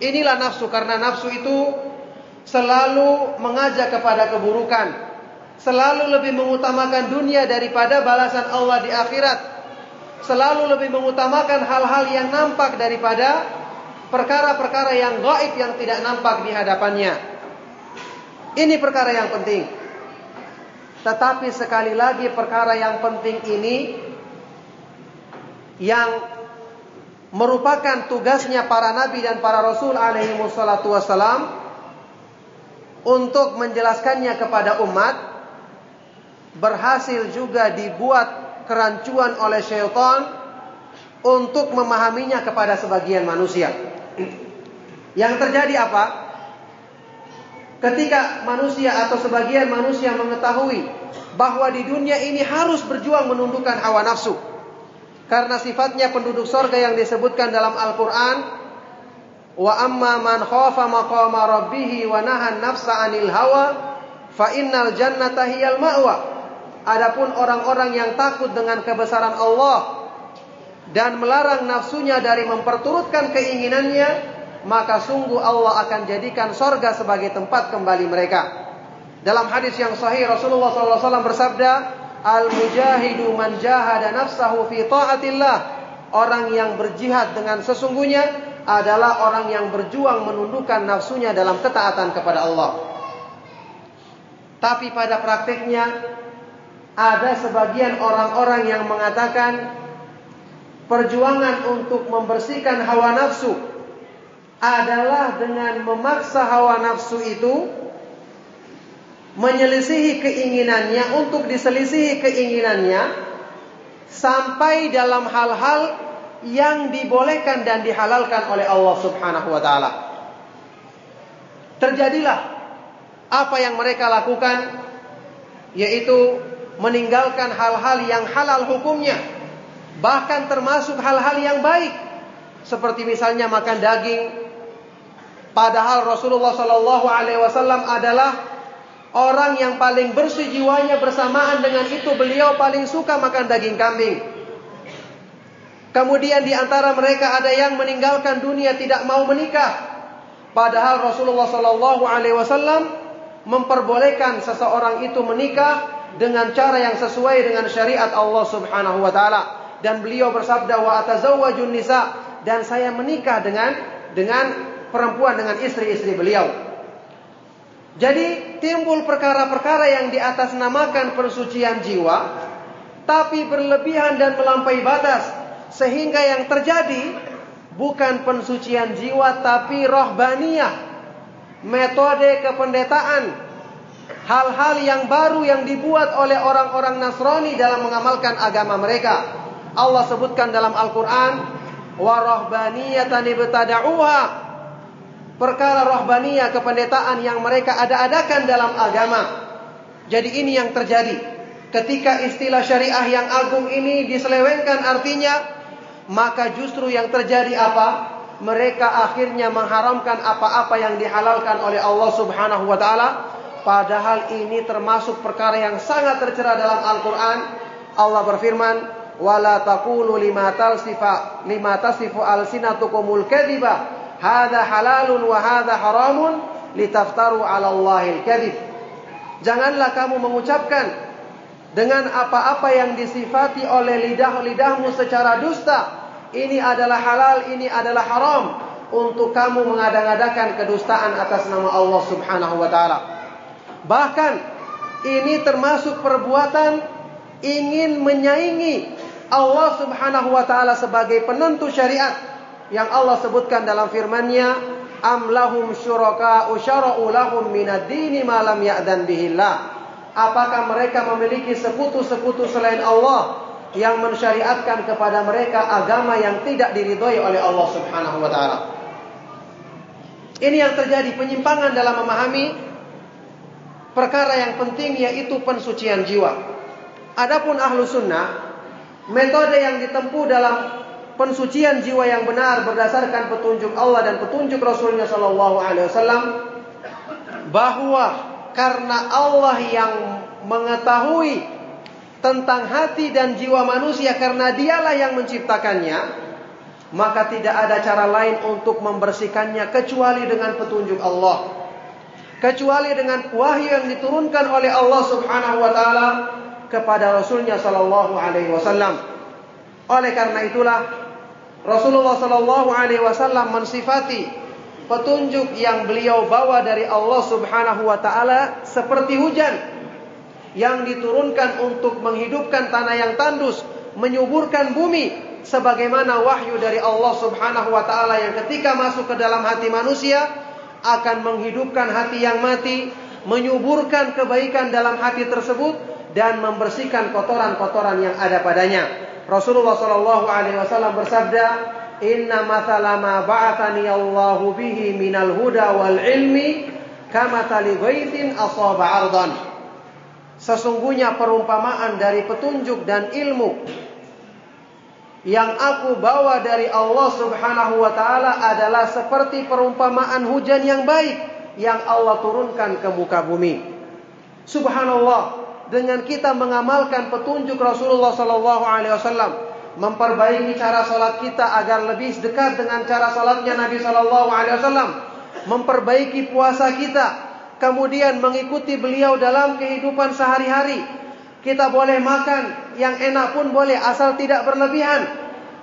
Inilah nafsu karena nafsu itu selalu mengajak kepada keburukan, selalu lebih mengutamakan dunia daripada balasan Allah di akhirat, selalu lebih mengutamakan hal-hal yang nampak daripada perkara-perkara yang gaib yang tidak nampak di hadapannya. Ini perkara yang penting. Tetapi sekali lagi perkara yang penting ini yang merupakan tugasnya para nabi dan para rasul alaihi wassalam untuk menjelaskannya kepada umat berhasil juga dibuat kerancuan oleh syaitan untuk memahaminya kepada sebagian manusia. Yang terjadi apa? Ketika manusia atau sebagian manusia mengetahui bahwa di dunia ini harus berjuang menundukkan hawa nafsu. Karena sifatnya penduduk sorga yang disebutkan dalam Al-Quran. Wa amma man khafa maqama wa nahan nafsa anil hawa. Fa innal jannata hiyal ma'wa. Adapun orang-orang yang takut dengan kebesaran Allah dan melarang nafsunya dari memperturutkan keinginannya, maka sungguh Allah akan jadikan sorga sebagai tempat kembali mereka. Dalam hadis yang sahih Rasulullah SAW bersabda, Al-mujahidu man jahada nafsahu fi ta'atillah. Orang yang berjihad dengan sesungguhnya adalah orang yang berjuang menundukkan nafsunya dalam ketaatan kepada Allah. Tapi pada praktiknya ada sebagian orang-orang yang mengatakan perjuangan untuk membersihkan hawa nafsu adalah dengan memaksa hawa nafsu itu menyelisihi keinginannya untuk diselisihi keinginannya sampai dalam hal-hal yang dibolehkan dan dihalalkan oleh Allah Subhanahu wa taala. Terjadilah apa yang mereka lakukan yaitu meninggalkan hal-hal yang halal hukumnya. Bahkan termasuk hal-hal yang baik. Seperti misalnya makan daging. Padahal Rasulullah Shallallahu alaihi wasallam adalah orang yang paling bersih jiwanya bersamaan dengan itu. Beliau paling suka makan daging kambing. Kemudian di antara mereka ada yang meninggalkan dunia tidak mau menikah. Padahal Rasulullah Shallallahu alaihi wasallam memperbolehkan seseorang itu menikah dengan cara yang sesuai dengan syariat Allah Subhanahu wa taala dan beliau bersabda wa atazawwajun nisa dan saya menikah dengan dengan perempuan dengan istri-istri beliau. Jadi timbul perkara-perkara yang di atas namakan persucian jiwa tapi berlebihan dan melampaui batas Sehingga yang terjadi bukan pensucian jiwa tapi rohbaniyah. Metode kependetaan. Hal-hal yang baru yang dibuat oleh orang-orang Nasrani dalam mengamalkan agama mereka. Allah sebutkan dalam Al-Quran. Warahbaniyatan ibtada'uha. Perkara rohbaniyah kependetaan yang mereka ada-adakan dalam agama. Jadi ini yang terjadi. Ketika istilah syariah yang agung ini diselewengkan artinya maka justru yang terjadi apa? Mereka akhirnya mengharamkan apa-apa yang dihalalkan oleh Allah Subhanahu wa taala padahal ini termasuk perkara yang sangat tercera dalam Al-Qur'an. Allah berfirman, "Wala lima lima tasifu alsinatukumul kadhiba halalun wa haramun litaftaru 'ala Allahil kadhib." Janganlah kamu mengucapkan dengan apa-apa yang disifati oleh lidah-lidahmu secara dusta. Ini adalah halal, ini adalah haram untuk kamu mengadang-adakan kedustaan atas nama Allah Subhanahu wa taala. Bahkan ini termasuk perbuatan ingin menyaingi Allah Subhanahu wa taala sebagai penentu syariat yang Allah sebutkan dalam firman-Nya am lahum syuraka usyara'u lahum minad dini ma lam ya'dan bihillah Apakah mereka memiliki sekutu-sekutu selain Allah yang mensyariatkan kepada mereka agama yang tidak diridhoi oleh Allah Subhanahu wa taala? Ini yang terjadi penyimpangan dalam memahami perkara yang penting yaitu pensucian jiwa. Adapun ahlu sunnah, metode yang ditempuh dalam pensucian jiwa yang benar berdasarkan petunjuk Allah dan petunjuk Rasulnya Shallallahu Alaihi Wasallam bahwa karena Allah yang mengetahui tentang hati dan jiwa manusia karena dialah yang menciptakannya maka tidak ada cara lain untuk membersihkannya kecuali dengan petunjuk Allah kecuali dengan wahyu yang diturunkan oleh Allah Subhanahu wa taala kepada rasulnya sallallahu alaihi wasallam. Oleh karena itulah Rasulullah sallallahu alaihi wasallam mensifati petunjuk yang beliau bawa dari Allah Subhanahu wa taala seperti hujan yang diturunkan untuk menghidupkan tanah yang tandus, menyuburkan bumi sebagaimana wahyu dari Allah Subhanahu wa taala yang ketika masuk ke dalam hati manusia akan menghidupkan hati yang mati, menyuburkan kebaikan dalam hati tersebut dan membersihkan kotoran-kotoran yang ada padanya. Rasulullah Shallallahu alaihi wasallam bersabda, Inna mathala ma ba'athani Allahu bihi minal huda wal ilmi kama tali asaba ardan. Sesungguhnya perumpamaan dari petunjuk dan ilmu yang aku bawa dari Allah Subhanahu wa taala adalah seperti perumpamaan hujan yang baik yang Allah turunkan ke muka bumi. Subhanallah, dengan kita mengamalkan petunjuk Rasulullah sallallahu alaihi wasallam memperbaiki cara salat kita agar lebih dekat dengan cara salatnya Nabi Shallallahu Alaihi Wasallam, memperbaiki puasa kita, kemudian mengikuti beliau dalam kehidupan sehari-hari. Kita boleh makan yang enak pun boleh asal tidak berlebihan.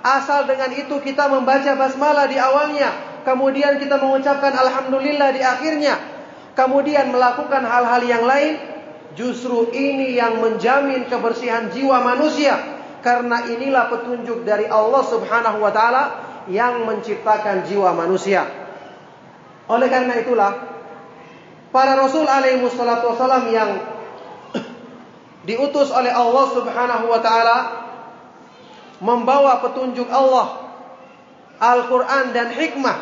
Asal dengan itu kita membaca basmalah di awalnya, kemudian kita mengucapkan alhamdulillah di akhirnya. Kemudian melakukan hal-hal yang lain, justru ini yang menjamin kebersihan jiwa manusia karena inilah petunjuk dari Allah Subhanahu wa taala yang menciptakan jiwa manusia. Oleh karena itulah para rasul alaihi wasallam yang diutus oleh Allah Subhanahu wa taala membawa petunjuk Allah Al-Qur'an dan hikmah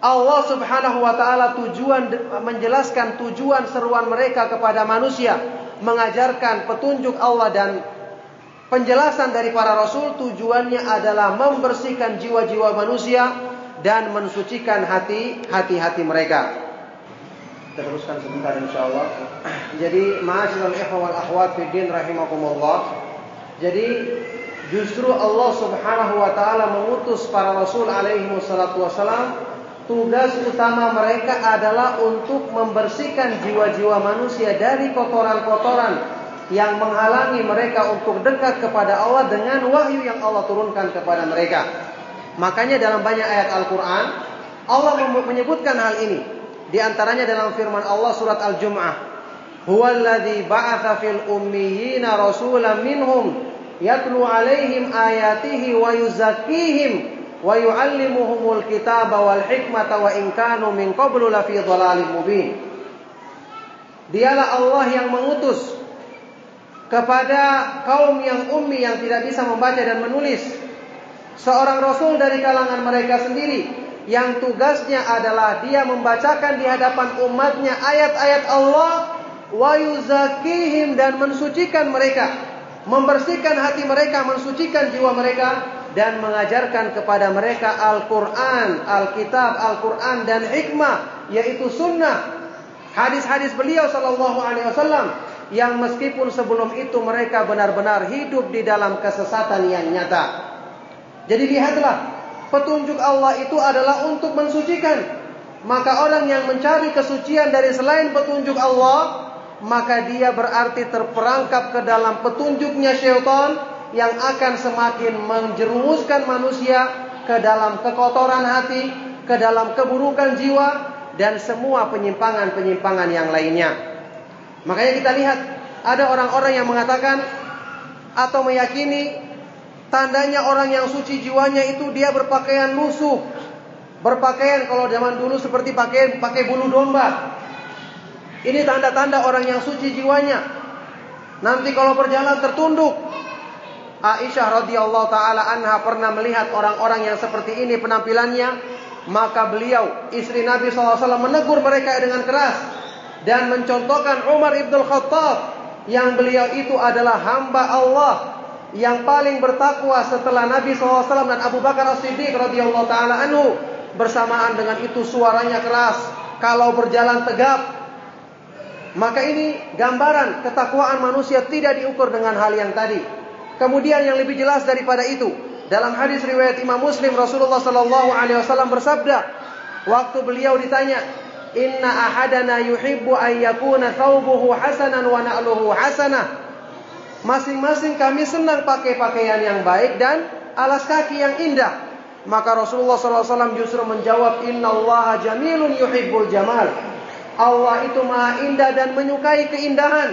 Allah Subhanahu wa taala tujuan menjelaskan tujuan seruan mereka kepada manusia mengajarkan petunjuk Allah dan Penjelasan dari para rasul tujuannya adalah membersihkan jiwa-jiwa manusia dan mensucikan hati hati-hati mereka. Kita teruskan sebentar insyaallah. Jadi, ma'asyiral ikhwan wal akhwat fi din rahimakumullah. Jadi, justru Allah Subhanahu wa taala mengutus para rasul alaihi wassalatu wasalam tugas utama mereka adalah untuk membersihkan jiwa-jiwa manusia dari kotoran-kotoran yang menghalangi mereka untuk dekat kepada Allah dengan wahyu yang Allah turunkan kepada mereka. Makanya dalam banyak ayat Al-Quran, Allah menyebutkan hal ini. Di antaranya dalam firman Allah surat Al-Jum'ah. Huwaladzi ba'atha fil ummiyina rasulan minhum yatlu alaihim ayatihi wa yuzakkihim wa yuallimuhumul kitaba wal hikmata wa in kanu min qablu lafi dhalalin mubin. Dialah Allah yang mengutus kepada kaum yang ummi yang tidak bisa membaca dan menulis seorang rasul dari kalangan mereka sendiri yang tugasnya adalah dia membacakan di hadapan umatnya ayat-ayat Allah wa yuzakihim dan mensucikan mereka membersihkan hati mereka mensucikan jiwa mereka dan mengajarkan kepada mereka Al-Quran, Al-Kitab, Al-Quran dan hikmah yaitu sunnah hadis-hadis beliau sallallahu alaihi wasallam yang meskipun sebelum itu mereka benar-benar hidup di dalam kesesatan yang nyata. Jadi lihatlah, petunjuk Allah itu adalah untuk mensucikan. Maka orang yang mencari kesucian dari selain petunjuk Allah, maka dia berarti terperangkap ke dalam petunjuknya syaitan yang akan semakin menjerumuskan manusia ke dalam kekotoran hati, ke dalam keburukan jiwa, dan semua penyimpangan-penyimpangan yang lainnya. Makanya kita lihat ada orang-orang yang mengatakan atau meyakini tandanya orang yang suci jiwanya itu dia berpakaian lusuh. Berpakaian kalau zaman dulu seperti pakai pakai bulu domba. Ini tanda-tanda orang yang suci jiwanya. Nanti kalau berjalan tertunduk. Aisyah radhiyallahu taala anha pernah melihat orang-orang yang seperti ini penampilannya, maka beliau istri Nabi SAW menegur mereka dengan keras dan mencontohkan Umar ibn Khattab yang beliau itu adalah hamba Allah yang paling bertakwa setelah Nabi SAW dan Abu Bakar As-Siddiq radhiyallahu taala anhu bersamaan dengan itu suaranya keras kalau berjalan tegap maka ini gambaran ketakwaan manusia tidak diukur dengan hal yang tadi kemudian yang lebih jelas daripada itu dalam hadis riwayat Imam Muslim Rasulullah sallallahu alaihi wasallam bersabda waktu beliau ditanya Inna ahadana yuhibbu an yakuna thawbuhu hasanan wa na'luhu hasanah. Masing-masing kami senang pakai pakaian yang baik dan alas kaki yang indah. Maka Rasulullah SAW justru menjawab, Inna Allah jamilun yuhibbul jamal. Allah itu maha indah dan menyukai keindahan.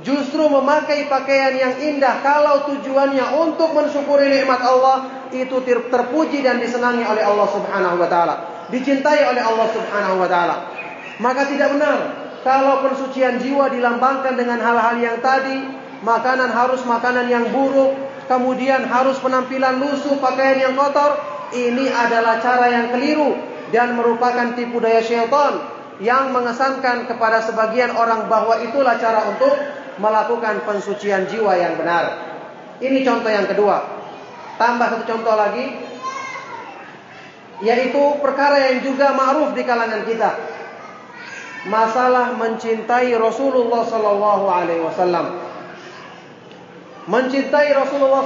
Justru memakai pakaian yang indah kalau tujuannya untuk mensyukuri nikmat Allah itu terpuji dan disenangi oleh Allah Subhanahu wa taala dicintai oleh Allah Subhanahu wa taala. Maka tidak benar kalau persucian jiwa dilambangkan dengan hal-hal yang tadi, makanan harus makanan yang buruk, kemudian harus penampilan lusuh, pakaian yang kotor, ini adalah cara yang keliru dan merupakan tipu daya syaitan yang mengesankan kepada sebagian orang bahwa itulah cara untuk melakukan pensucian jiwa yang benar. Ini contoh yang kedua. Tambah satu contoh lagi, yaitu perkara yang juga ma'ruf di kalangan kita. Masalah mencintai Rasulullah sallallahu alaihi wasallam. Mencintai Rasulullah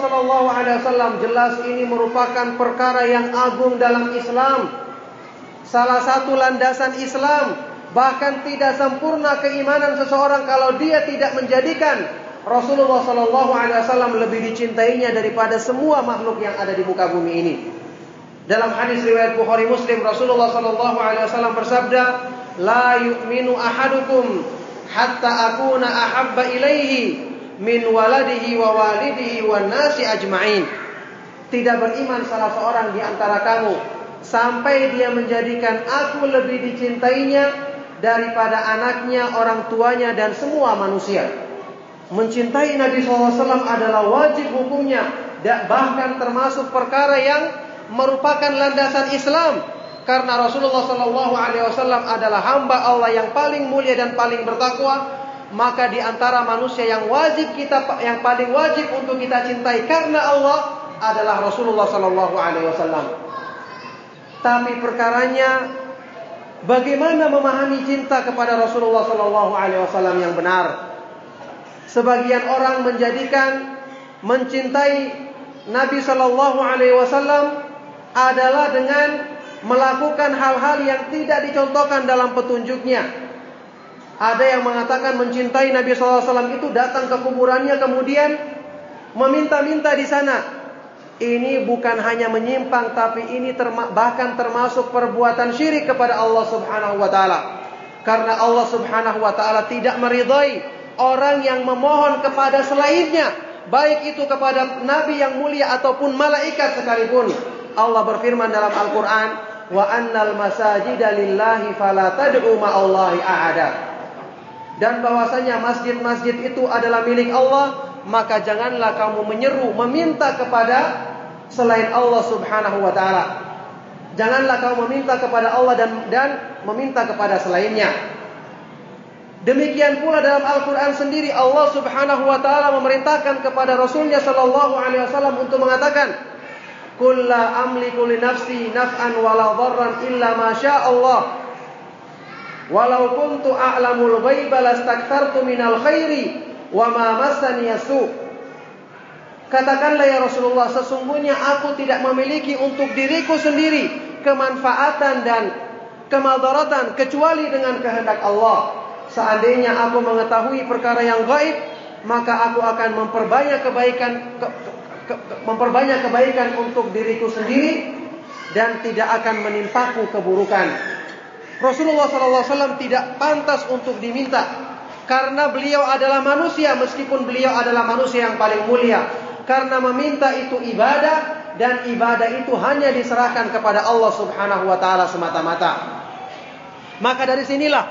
wasallam jelas ini merupakan perkara yang agung dalam Islam. Salah satu landasan Islam, bahkan tidak sempurna keimanan seseorang kalau dia tidak menjadikan Rasulullah sallallahu alaihi wasallam lebih dicintainya daripada semua makhluk yang ada di muka bumi ini. Dalam hadis riwayat Bukhari Muslim Rasulullah wasallam bersabda, "La yu'minu ahadukum hatta akuna ahabba ilaihi min waladihi wa walidihi wan nasi ajma'in." Tidak beriman salah seorang di antara kamu sampai dia menjadikan aku lebih dicintainya daripada anaknya, orang tuanya dan semua manusia. Mencintai Nabi SAW adalah wajib hukumnya, bahkan termasuk perkara yang merupakan landasan Islam karena Rasulullah Wasallam adalah hamba Allah yang paling mulia dan paling bertakwa maka di antara manusia yang wajib kita yang paling wajib untuk kita cintai karena Allah adalah Rasulullah Shallallahu Alaihi Wasallam. Tapi perkaranya bagaimana memahami cinta kepada Rasulullah Shallallahu Alaihi Wasallam yang benar. Sebagian orang menjadikan mencintai Nabi Shallallahu Alaihi Wasallam adalah dengan melakukan hal-hal yang tidak dicontohkan dalam petunjuknya. Ada yang mengatakan mencintai Nabi SAW itu datang ke kuburannya kemudian meminta-minta di sana. Ini bukan hanya menyimpang tapi ini terma bahkan termasuk perbuatan syirik kepada Allah Subhanahu wa taala. Karena Allah Subhanahu wa taala tidak meridhai orang yang memohon kepada selainnya baik itu kepada nabi yang mulia ataupun malaikat sekalipun. Allah berfirman dalam Al-Qur'an, "Wa annal masajida lillahi fala tad'u ma'allahi ahada." Dan bahwasanya masjid-masjid itu adalah milik Allah, maka janganlah kamu menyeru meminta kepada selain Allah Subhanahu wa taala. Janganlah kamu meminta kepada Allah dan dan meminta kepada selainnya. Demikian pula dalam Al-Quran sendiri Allah subhanahu wa ta'ala memerintahkan kepada Rasulnya sallallahu alaihi wasallam untuk mengatakan Kulla amliku li nafsi naf'an wala dharran illa ma Allah Walau kuntu a'lamul ghaiba lastakthartu minal khairi wa ma massani yasu Katakanlah ya Rasulullah sesungguhnya aku tidak memiliki untuk diriku sendiri kemanfaatan dan kemadaratan kecuali dengan kehendak Allah Seandainya aku mengetahui perkara yang gaib, maka aku akan memperbanyak kebaikan ke, ke, ke, memperbanyak kebaikan untuk diriku sendiri dan tidak akan menimpaku keburukan. Rasulullah SAW tidak pantas untuk diminta karena beliau adalah manusia meskipun beliau adalah manusia yang paling mulia. Karena meminta itu ibadah dan ibadah itu hanya diserahkan kepada Allah Subhanahu wa taala semata-mata. Maka dari sinilah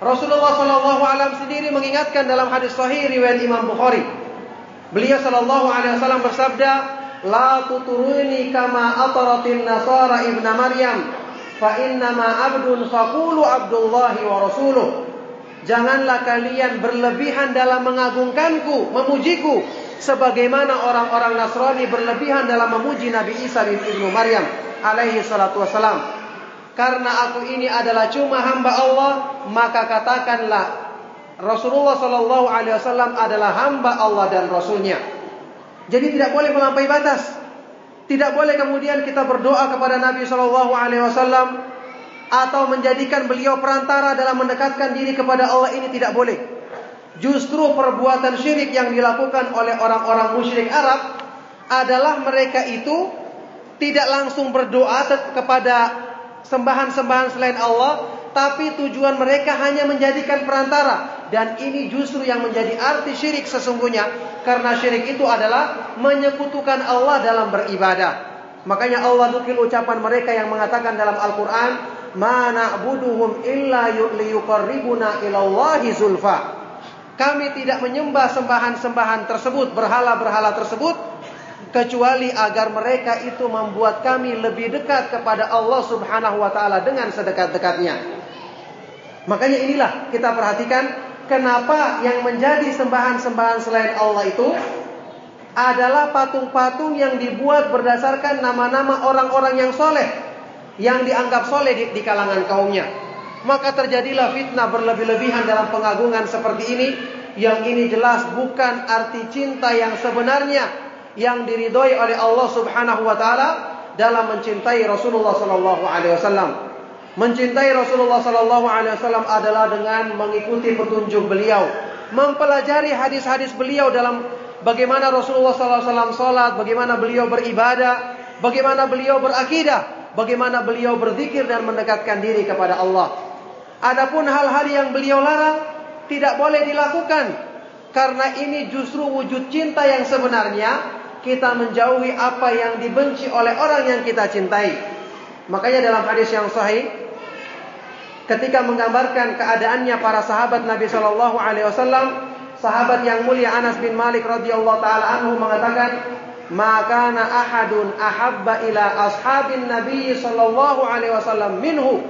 Rasulullah Alaihi sendiri mengingatkan dalam hadis Sahih riwayat Imam Bukhari. Beliau Wasallam bersabda, La tuturuni kama ataratin nasara ibna Maryam, fa innama abdun fakulu abdullahi wa rasuluh. Janganlah kalian berlebihan dalam mengagungkanku, memujiku, sebagaimana orang-orang Nasrani berlebihan dalam memuji Nabi Isa bin Ibnu Maryam alaihi salatu wasalam. Karena aku ini adalah cuma hamba Allah, maka katakanlah Rasulullah Shallallahu Alaihi Wasallam adalah hamba Allah dan Rasulnya. Jadi tidak boleh melampaui batas. Tidak boleh kemudian kita berdoa kepada Nabi Shallallahu Alaihi Wasallam atau menjadikan beliau perantara dalam mendekatkan diri kepada Allah ini tidak boleh. Justru perbuatan syirik yang dilakukan oleh orang-orang musyrik Arab adalah mereka itu tidak langsung berdoa kepada sembahan-sembahan selain Allah, tapi tujuan mereka hanya menjadikan perantara dan ini justru yang menjadi arti syirik sesungguhnya karena syirik itu adalah menyekutukan Allah dalam beribadah. Makanya Allah nukil ucapan mereka yang mengatakan dalam Al-Qur'an, "Ma illa liyuqarribuna ilallahi zulfa." Kami tidak menyembah sembahan-sembahan tersebut, berhala-berhala tersebut kecuali agar mereka itu membuat kami lebih dekat kepada Allah Subhanahu wa taala dengan sedekat-dekatnya. Makanya inilah kita perhatikan kenapa yang menjadi sembahan-sembahan selain Allah itu adalah patung-patung yang dibuat berdasarkan nama-nama orang-orang yang soleh yang dianggap soleh di, di kalangan kaumnya. Maka terjadilah fitnah berlebih-lebihan dalam pengagungan seperti ini yang ini jelas bukan arti cinta yang sebenarnya yang diridhoi oleh Allah Subhanahu wa taala dalam mencintai Rasulullah sallallahu alaihi wasallam. Mencintai Rasulullah sallallahu alaihi wasallam adalah dengan mengikuti petunjuk beliau, mempelajari hadis-hadis beliau dalam bagaimana Rasulullah sallallahu alaihi wasallam salat, bagaimana beliau beribadah, bagaimana beliau berakidah, bagaimana beliau berzikir dan mendekatkan diri kepada Allah. Adapun hal-hal yang beliau larang tidak boleh dilakukan karena ini justru wujud cinta yang sebenarnya kita menjauhi apa yang dibenci oleh orang yang kita cintai. Makanya dalam hadis yang sahih ketika menggambarkan keadaannya para sahabat Nabi Shallallahu alaihi wasallam, sahabat yang mulia Anas bin Malik radhiyallahu taala anhu mengatakan, "Maka ahadun ahabba ila ashabin Nabi sallallahu alaihi wasallam minhu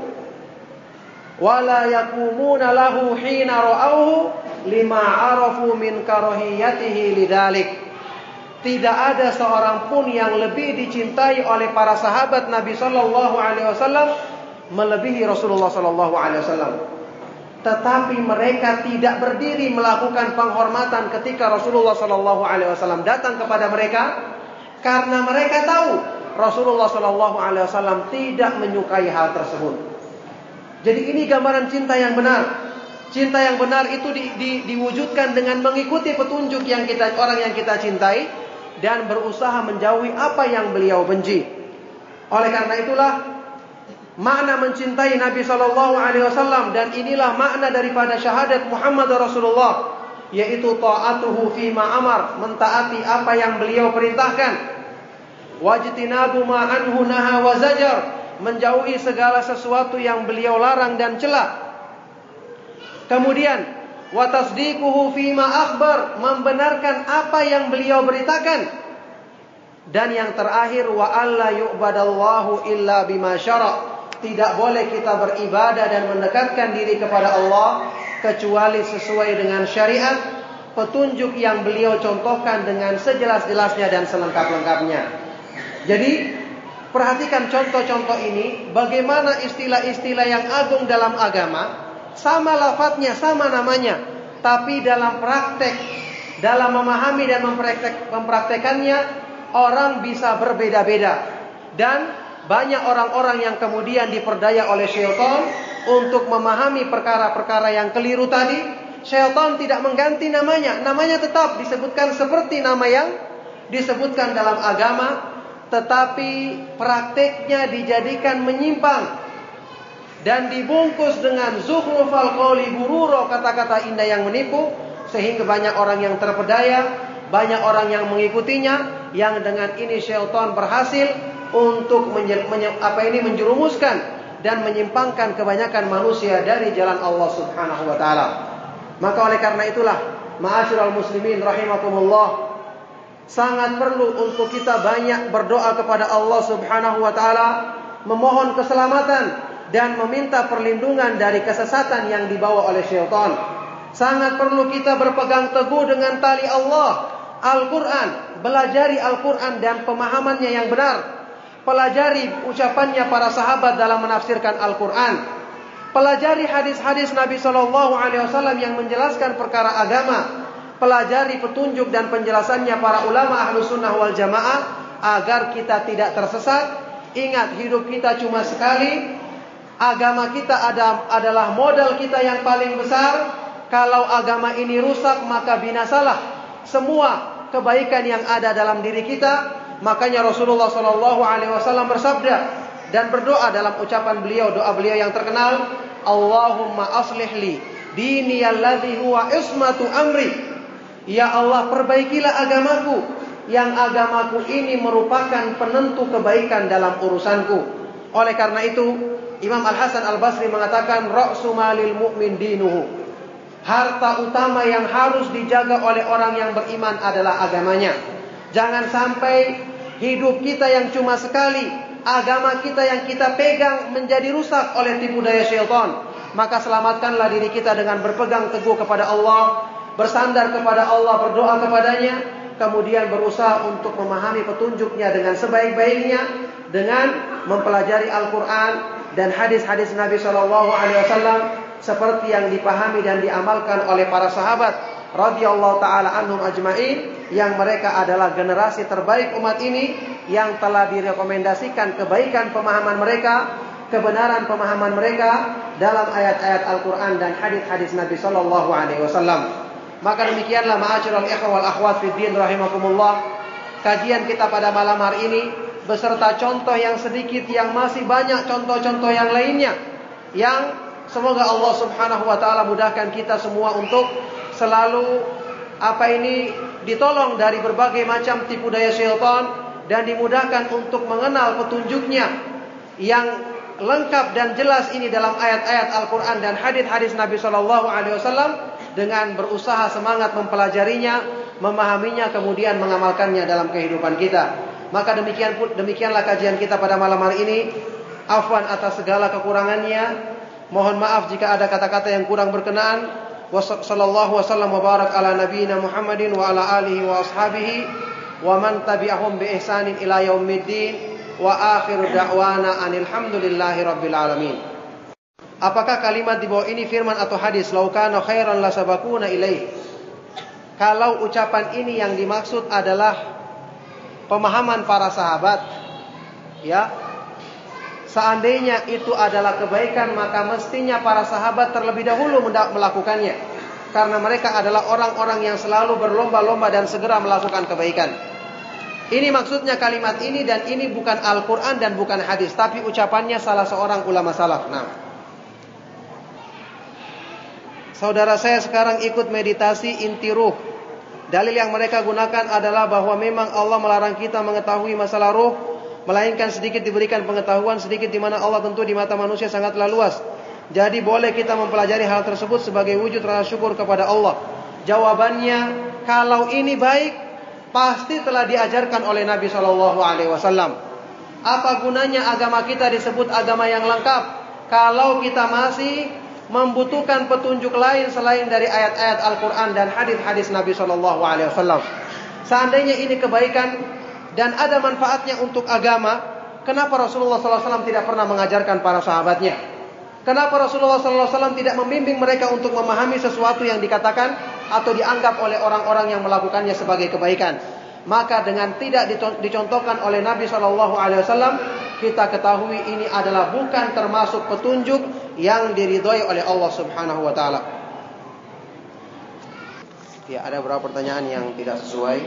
wala yakumuna lahu hina ra'awhu lima arafu min karahiyatihi lidalik." tidak ada seorang pun yang lebih dicintai oleh para sahabat Nabi Shallallahu Alaihi Wasallam melebihi Rasulullah Shallallahu Alaihi Wasallam. Tetapi mereka tidak berdiri melakukan penghormatan ketika Rasulullah Shallallahu Alaihi Wasallam datang kepada mereka karena mereka tahu Rasulullah Shallallahu Alaihi Wasallam tidak menyukai hal tersebut. Jadi ini gambaran cinta yang benar. Cinta yang benar itu di, di, diwujudkan dengan mengikuti petunjuk yang kita orang yang kita cintai dan berusaha menjauhi apa yang beliau benci. Oleh karena itulah makna mencintai Nabi Shallallahu Alaihi Wasallam dan inilah makna daripada syahadat Muhammad Rasulullah yaitu taatuhu fi amar, mentaati apa yang beliau perintahkan. Wajtinabu ma anhu naha menjauhi segala sesuatu yang beliau larang dan cela. Kemudian wa tasdiquhu fi ma akhbar, membenarkan apa yang beliau beritakan. Dan yang terakhir wa alla yu'badallahu illa bima syara. Tidak boleh kita beribadah dan mendekatkan diri kepada Allah kecuali sesuai dengan syariat petunjuk yang beliau contohkan dengan sejelas-jelasnya dan selengkap-lengkapnya. Jadi perhatikan contoh-contoh ini bagaimana istilah-istilah yang agung dalam agama sama lafadznya, sama namanya, tapi dalam praktek, dalam memahami dan mempraktek, mempraktekannya orang bisa berbeda-beda dan banyak orang-orang yang kemudian diperdaya oleh syaitan untuk memahami perkara-perkara yang keliru tadi, syaitan tidak mengganti namanya. Namanya tetap disebutkan seperti nama yang disebutkan dalam agama, tetapi prakteknya dijadikan menyimpang dan dibungkus dengan zukhrufal qawli bururo kata-kata indah yang menipu sehingga banyak orang yang terpedaya, banyak orang yang mengikutinya yang dengan ini syaitan berhasil untuk menye, menye, apa ini menjerumuskan dan menyimpangkan kebanyakan manusia dari jalan Allah Subhanahu wa taala. Maka oleh karena itulah, ma'asyiral muslimin rahimakumullah, sangat perlu untuk kita banyak berdoa kepada Allah Subhanahu wa taala, memohon keselamatan dan meminta perlindungan dari kesesatan yang dibawa oleh syaitan. Sangat perlu kita berpegang teguh dengan tali Allah, Al-Quran, belajari Al-Quran dan pemahamannya yang benar Pelajari ucapannya para sahabat dalam menafsirkan Al-Quran. Pelajari hadis-hadis Nabi Shallallahu Alaihi Wasallam yang menjelaskan perkara agama. Pelajari petunjuk dan penjelasannya para ulama ahlu sunnah wal jamaah agar kita tidak tersesat. Ingat hidup kita cuma sekali. Agama kita ada, adalah modal kita yang paling besar. Kalau agama ini rusak maka binasalah semua kebaikan yang ada dalam diri kita Makanya Rasulullah Shallallahu Alaihi Wasallam bersabda dan berdoa dalam ucapan beliau, doa beliau yang terkenal, Allahumma aslih li dini alladhi huwa ismatu amri. Ya Allah, perbaikilah agamaku yang agamaku ini merupakan penentu kebaikan dalam urusanku. Oleh karena itu, Imam Al Hasan Al Basri mengatakan, "Ra'su malil mu'min dinuhu." Harta utama yang harus dijaga oleh orang yang beriman adalah agamanya. Jangan sampai hidup kita yang cuma sekali, agama kita yang kita pegang menjadi rusak oleh tipu daya syaitan. Maka selamatkanlah diri kita dengan berpegang teguh kepada Allah, bersandar kepada Allah, berdoa kepadanya, kemudian berusaha untuk memahami petunjuknya dengan sebaik-baiknya dengan mempelajari Al-Quran dan hadis-hadis Nabi Shallallahu Alaihi Wasallam seperti yang dipahami dan diamalkan oleh para sahabat radhiyallahu taala anhum ajmain yang mereka adalah generasi terbaik umat ini yang telah direkomendasikan kebaikan pemahaman mereka, kebenaran pemahaman mereka dalam ayat-ayat Al-Qur'an dan hadis-hadis Nabi sallallahu alaihi wasallam. Maka demikianlah ma'asyiral ikhwah wal akhwat fi din rahimakumullah. Kajian kita pada malam hari ini beserta contoh yang sedikit yang masih banyak contoh-contoh yang lainnya yang semoga Allah Subhanahu wa taala mudahkan kita semua untuk selalu apa ini ditolong dari berbagai macam tipu daya syaitan dan dimudahkan untuk mengenal petunjuknya yang lengkap dan jelas ini dalam ayat-ayat Al-Qur'an dan hadis-hadis Nabi Shallallahu alaihi wasallam dengan berusaha semangat mempelajarinya, memahaminya kemudian mengamalkannya dalam kehidupan kita. Maka demikian demikianlah kajian kita pada malam hari ini. Afwan atas segala kekurangannya. Mohon maaf jika ada kata-kata yang kurang berkenaan. Barak ala nabiyina Muhammadin wa ala alihi wa ashabihi wa man tabi'ahum bi ihsanin ila yaumiddin wa akhiru da'wana anil hamdulillahi rabbil alamin. Apakah kalimat di bawah ini firman atau hadis laukana khairan la sabakuna? Kalau ucapan ini yang dimaksud adalah pemahaman para sahabat, ya, Seandainya itu adalah kebaikan maka mestinya para sahabat terlebih dahulu melakukannya. Karena mereka adalah orang-orang yang selalu berlomba-lomba dan segera melakukan kebaikan. Ini maksudnya kalimat ini dan ini bukan Al-Quran dan bukan hadis. Tapi ucapannya salah seorang ulama salaf. Nah. Saudara saya sekarang ikut meditasi inti ruh. Dalil yang mereka gunakan adalah bahwa memang Allah melarang kita mengetahui masalah ruh, melainkan sedikit diberikan pengetahuan, sedikit di mana Allah tentu di mata manusia sangatlah luas. Jadi boleh kita mempelajari hal tersebut sebagai wujud rasa syukur kepada Allah. Jawabannya, kalau ini baik, pasti telah diajarkan oleh Nabi Shallallahu Alaihi Wasallam. Apa gunanya agama kita disebut agama yang lengkap kalau kita masih membutuhkan petunjuk lain selain dari ayat-ayat Al-Quran dan hadis-hadis Nabi Shallallahu Alaihi Wasallam. Seandainya ini kebaikan dan ada manfaatnya untuk agama, kenapa Rasulullah SAW tidak pernah mengajarkan para sahabatnya? Kenapa Rasulullah SAW tidak membimbing mereka untuk memahami sesuatu yang dikatakan atau dianggap oleh orang-orang yang melakukannya sebagai kebaikan? Maka dengan tidak dicontohkan oleh Nabi Shallallahu Alaihi Wasallam, kita ketahui ini adalah bukan termasuk petunjuk yang diridhoi oleh Allah Subhanahu Wa Taala. Ya, ada beberapa pertanyaan yang tidak sesuai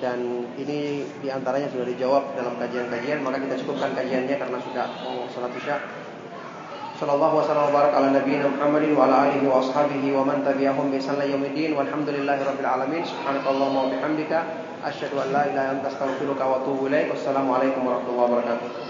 dan ini di antaranya sudah dijawab dalam kajian-kajian, maka kita cukupkan kajiannya karena sudah mau sholat isya. Sallallahu wasallam wa barak ala nabiyina Muhammadin wa ala alihi wa ashabihi wa man tabi'ahum bi ihsan ila yaumiddin walhamdulillahi rabbil alamin subhanakallahumma wa bihamdika asyhadu an la ilaha illa anta astaghfiruka wa atubu ilaik. Wassalamualaikum warahmatullahi wabarakatuh.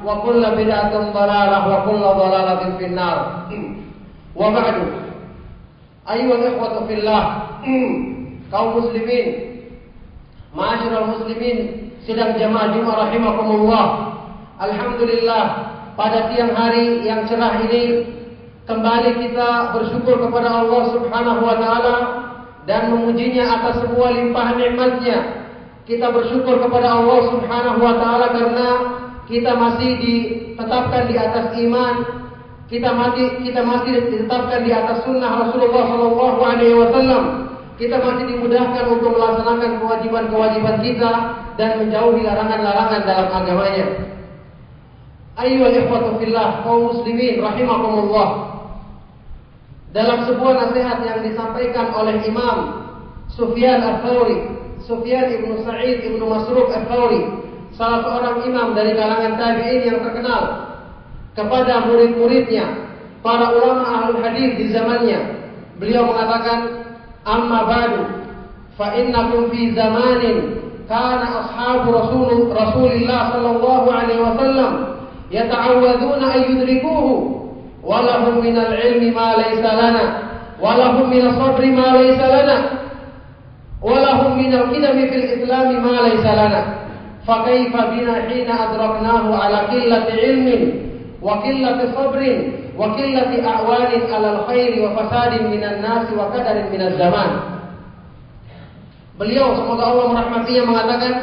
wa kullu bid'atin dalalah wa kullu dalalatin finnar. Wa ba'du. Ayyuha ikhwatu fillah, kaum muslimin, ma'asyiral muslimin, sidang jamaah Jumat rahimakumullah. Alhamdulillah, pada siang hari yang cerah ini kembali kita bersyukur kepada Allah Subhanahu wa taala dan memujinya atas semua limpahan nikmatnya. Kita bersyukur kepada Allah Subhanahu wa taala karena kita masih ditetapkan di atas iman, kita masih kita masih ditetapkan di atas sunnah Rasulullah Shallallahu alaihi wasallam. Kita masih dimudahkan untuk melaksanakan kewajiban-kewajiban kita dan menjauhi larangan-larangan dalam agamanya. Ayo ikhwatu fillah kaum muslimin rahimakumullah. Dalam sebuah nasihat yang disampaikan oleh Imam Sufyan Ats-Tsauri, Sufyan Ibnu Sa'id Ibnu Masruq Ats-Tsauri, salah seorang imam dari kalangan tabi'in yang terkenal kepada murid-muridnya, para ulama ahli hadis di zamannya. Beliau mengatakan, "Amma ba'du, fa innakum fi zamanin kana ashabu Rasul Rasulillah sallallahu alaihi wasallam yata'awwaduna an yudrikuhu wa lahum min al-'ilmi ma laysa lana wa lahum min as-sabri ma laysa lana wa lahum min al-qidami fil Islam ma laysa lana." فكيف بنا حين أدركناه على قلة علم وقلة صبر وقلة أعوان على الخير وفساد من الناس وقدر من الزمان Beliau semoga Allah merahmatinya mengatakan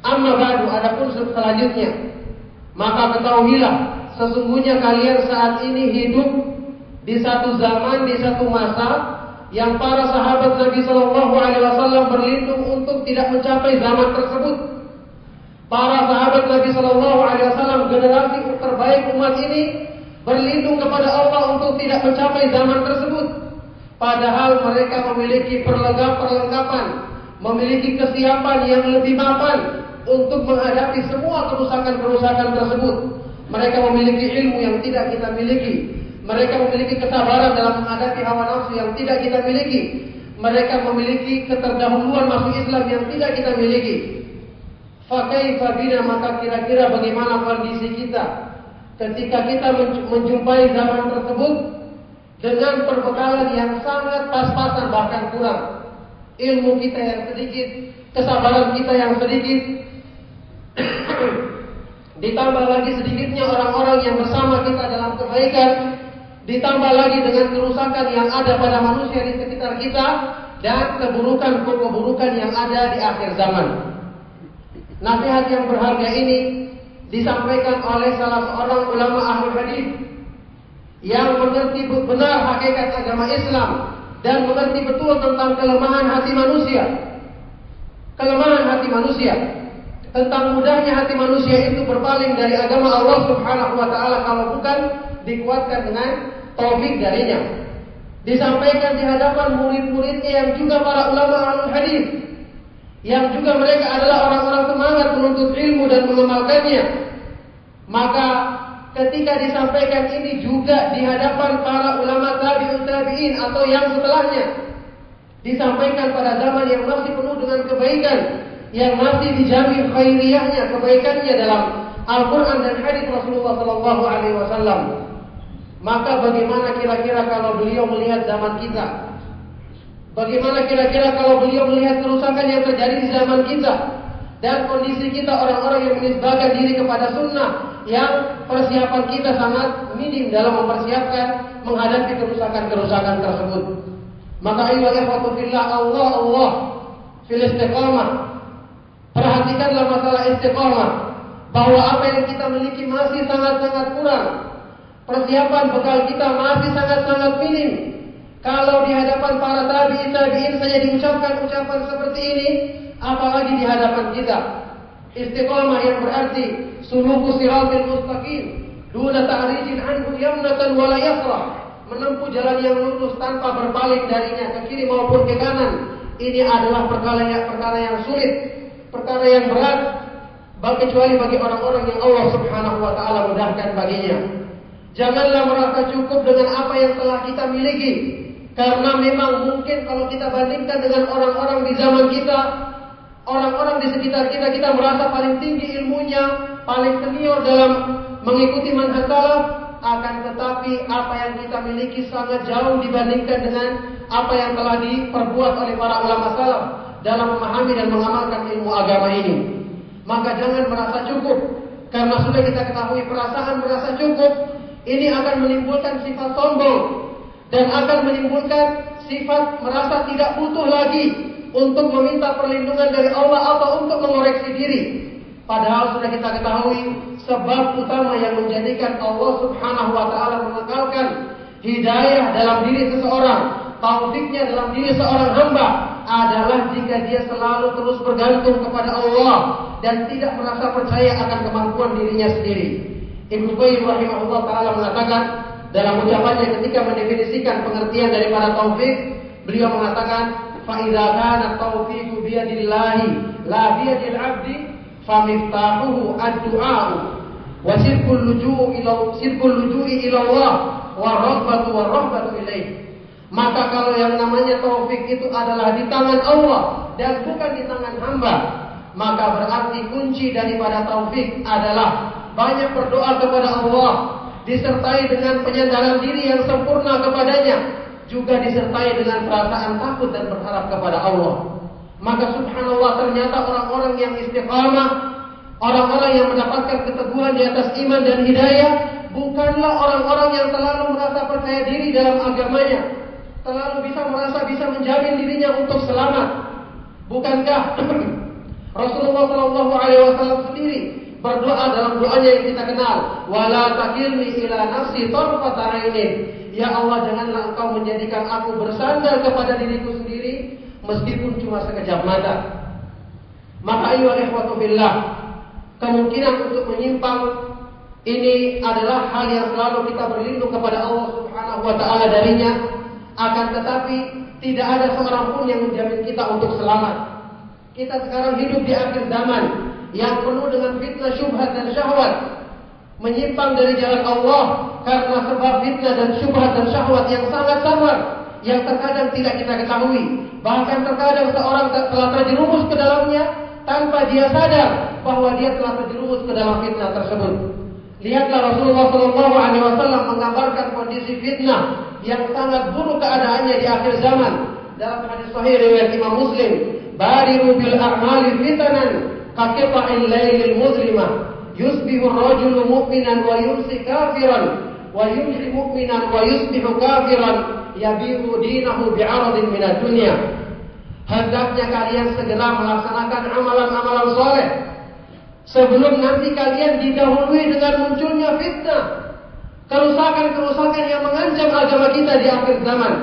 Amma ba'du adapun selanjutnya Maka ketahuilah sesungguhnya kalian saat ini hidup di satu zaman, di satu masa yang para sahabat Nabi Shallallahu Alaihi Wasallam berlindung untuk tidak mencapai zaman tersebut. Para sahabat Nabi Shallallahu Alaihi Wasallam generasi terbaik umat ini berlindung kepada Allah untuk tidak mencapai zaman tersebut. Padahal mereka memiliki perlengkapan, memiliki kesiapan yang lebih mapan untuk menghadapi semua kerusakan-kerusakan tersebut. Mereka memiliki ilmu yang tidak kita miliki. Mereka memiliki kesabaran dalam menghadapi hawa nafsu yang tidak kita miliki. Mereka memiliki keterdahuluan masuk Islam yang tidak kita miliki. Fakai fabina maka kira-kira bagaimana kondisi kita ketika kita menjumpai zaman tersebut dengan perbekalan yang sangat pas-pasan bahkan kurang. Ilmu kita yang sedikit, kesabaran kita yang sedikit, <clears throat> ditambah lagi sedikitnya orang-orang yang bersama kita dalam kebaikan, ditambah lagi dengan kerusakan yang ada pada manusia di sekitar kita dan keburukan-keburukan yang ada di akhir zaman. Nasihat yang berharga ini disampaikan oleh salah seorang ulama ahli hadis yang mengerti benar hakikat agama Islam dan mengerti betul tentang kelemahan hati manusia. Kelemahan hati manusia tentang mudahnya hati manusia itu berpaling dari agama Allah Subhanahu wa taala kalau bukan dikuatkan dengan taufik darinya. Disampaikan di hadapan murid-muridnya yang juga para ulama ahli hadis yang juga mereka adalah orang-orang semangat menuntut ilmu dan mengamalkannya. Maka ketika disampaikan ini juga di hadapan para ulama tabi'ut tabi'in atau yang setelahnya disampaikan pada zaman yang masih penuh dengan kebaikan yang masih dijamin khairiyahnya kebaikannya dalam Al-Quran dan hadis Rasulullah Sallallahu Alaihi Wasallam. Maka bagaimana kira-kira kalau beliau melihat zaman kita? Bagaimana kira-kira kalau beliau melihat kerusakan yang terjadi di zaman kita dan kondisi kita orang-orang yang menisbahkan diri kepada sunnah yang persiapan kita sangat minim dalam mempersiapkan menghadapi kerusakan-kerusakan tersebut. Maka ayo fillah Allah Allah fil istiqamah. Perhatikanlah masalah istiqamah bahwa apa yang kita miliki masih sangat-sangat kurang. Persiapan bekal kita masih sangat-sangat minim kalau di hadapan para tabi'in tabi'in saja diucapkan ucapan seperti ini, apalagi di hadapan kita. Istiqamah yang berarti suluku siratil mustaqim, duna ta'rijin anhu yamnatan wala yasra. Menempuh jalan yang lurus tanpa berpaling darinya ke kiri maupun ke kanan. Ini adalah perkara yang, perkara yang sulit, perkara yang berat, bagi kecuali bagi orang-orang yang Allah Subhanahu wa taala mudahkan baginya. Janganlah merasa cukup dengan apa yang telah kita miliki, karena memang mungkin kalau kita bandingkan dengan orang-orang di zaman kita, orang-orang di sekitar kita, kita merasa paling tinggi ilmunya, paling senior dalam mengikuti manhaj salaf, akan tetapi apa yang kita miliki sangat jauh dibandingkan dengan apa yang telah diperbuat oleh para ulama salaf dalam memahami dan mengamalkan ilmu agama ini. Maka jangan merasa cukup karena sudah kita ketahui perasaan merasa cukup ini akan menimbulkan sifat sombong dan akan menimbulkan sifat merasa tidak butuh lagi untuk meminta perlindungan dari Allah atau untuk mengoreksi diri. Padahal sudah kita ketahui sebab utama yang menjadikan Allah Subhanahu wa taala mengekalkan hidayah dalam diri seseorang, taufiknya dalam diri seorang hamba adalah jika dia selalu terus bergantung kepada Allah dan tidak merasa percaya akan kemampuan dirinya sendiri. Ibnu Qayyim rahimahullah taala mengatakan dalam ucapannya ketika mendefinisikan pengertian daripada taufik, beliau mengatakan فَإِذَا كَانَ التَّوْفِيقُ بِيَدِ اللَّهِ لَا بِيَدِ الْعَبْدِ فَمِفْتَاحُهُ الدُّعَاءُ وَسِرْكُ اللُّجُوءِ إِلَى سِرْكُ اللُّجُوءِ إِلَى اللَّهِ وَالرَّغْبَةُ وَالرَّهْبَةُ إِلَيْهِ Maka kalau yang namanya taufik itu adalah di tangan Allah dan bukan di tangan hamba, maka berarti kunci daripada taufik adalah banyak berdoa kepada Allah disertai dengan penyandaran diri yang sempurna kepadanya, juga disertai dengan perasaan takut dan berharap kepada Allah. Maka subhanallah ternyata orang-orang yang istiqamah, orang-orang yang mendapatkan keteguhan di atas iman dan hidayah, bukanlah orang-orang yang terlalu merasa percaya diri dalam agamanya, terlalu bisa merasa bisa menjamin dirinya untuk selamat. Bukankah <clears throat> Rasulullah Shallallahu Alaihi Wasallam sendiri berdoa dalam doanya yang kita kenal wala takilni ila nafsi ainin ya Allah janganlah engkau menjadikan aku bersandar kepada diriku sendiri meskipun cuma sekejap mata maka ayo ikhwatu kemungkinan untuk menyimpang Ini adalah hal yang selalu kita berlindung kepada Allah Subhanahu wa taala darinya. Akan tetapi tidak ada seorang pun yang menjamin kita untuk selamat. Kita sekarang hidup di akhir zaman yang penuh dengan fitnah syubhat dan syahwat. Menyimpang dari jalan Allah karena sebab fitnah dan syubhat dan syahwat yang sangat samar yang terkadang tidak kita ketahui. Bahkan terkadang seorang telah terjerumus ke dalamnya tanpa dia sadar bahwa dia telah terjerumus ke dalam fitnah tersebut. Lihatlah Rasulullah Shallallahu Alaihi Wasallam menggambarkan kondisi fitnah yang sangat buruk keadaannya di akhir zaman dalam hadis Sahih riwayat Imam Muslim. Bariru bil a'mali fitanan yusbihu ar-rajulu mu'minan wa yumsi kafiran wa yumsi mu'minan wa yusbihu kafiran yabi'u dinahu bi'aradin minad dunya. Hendaknya kalian segera melaksanakan amalan-amalan soleh Sebelum nanti kalian didahului dengan munculnya fitnah. Kerusakan-kerusakan yang mengancam agama kita di akhir zaman.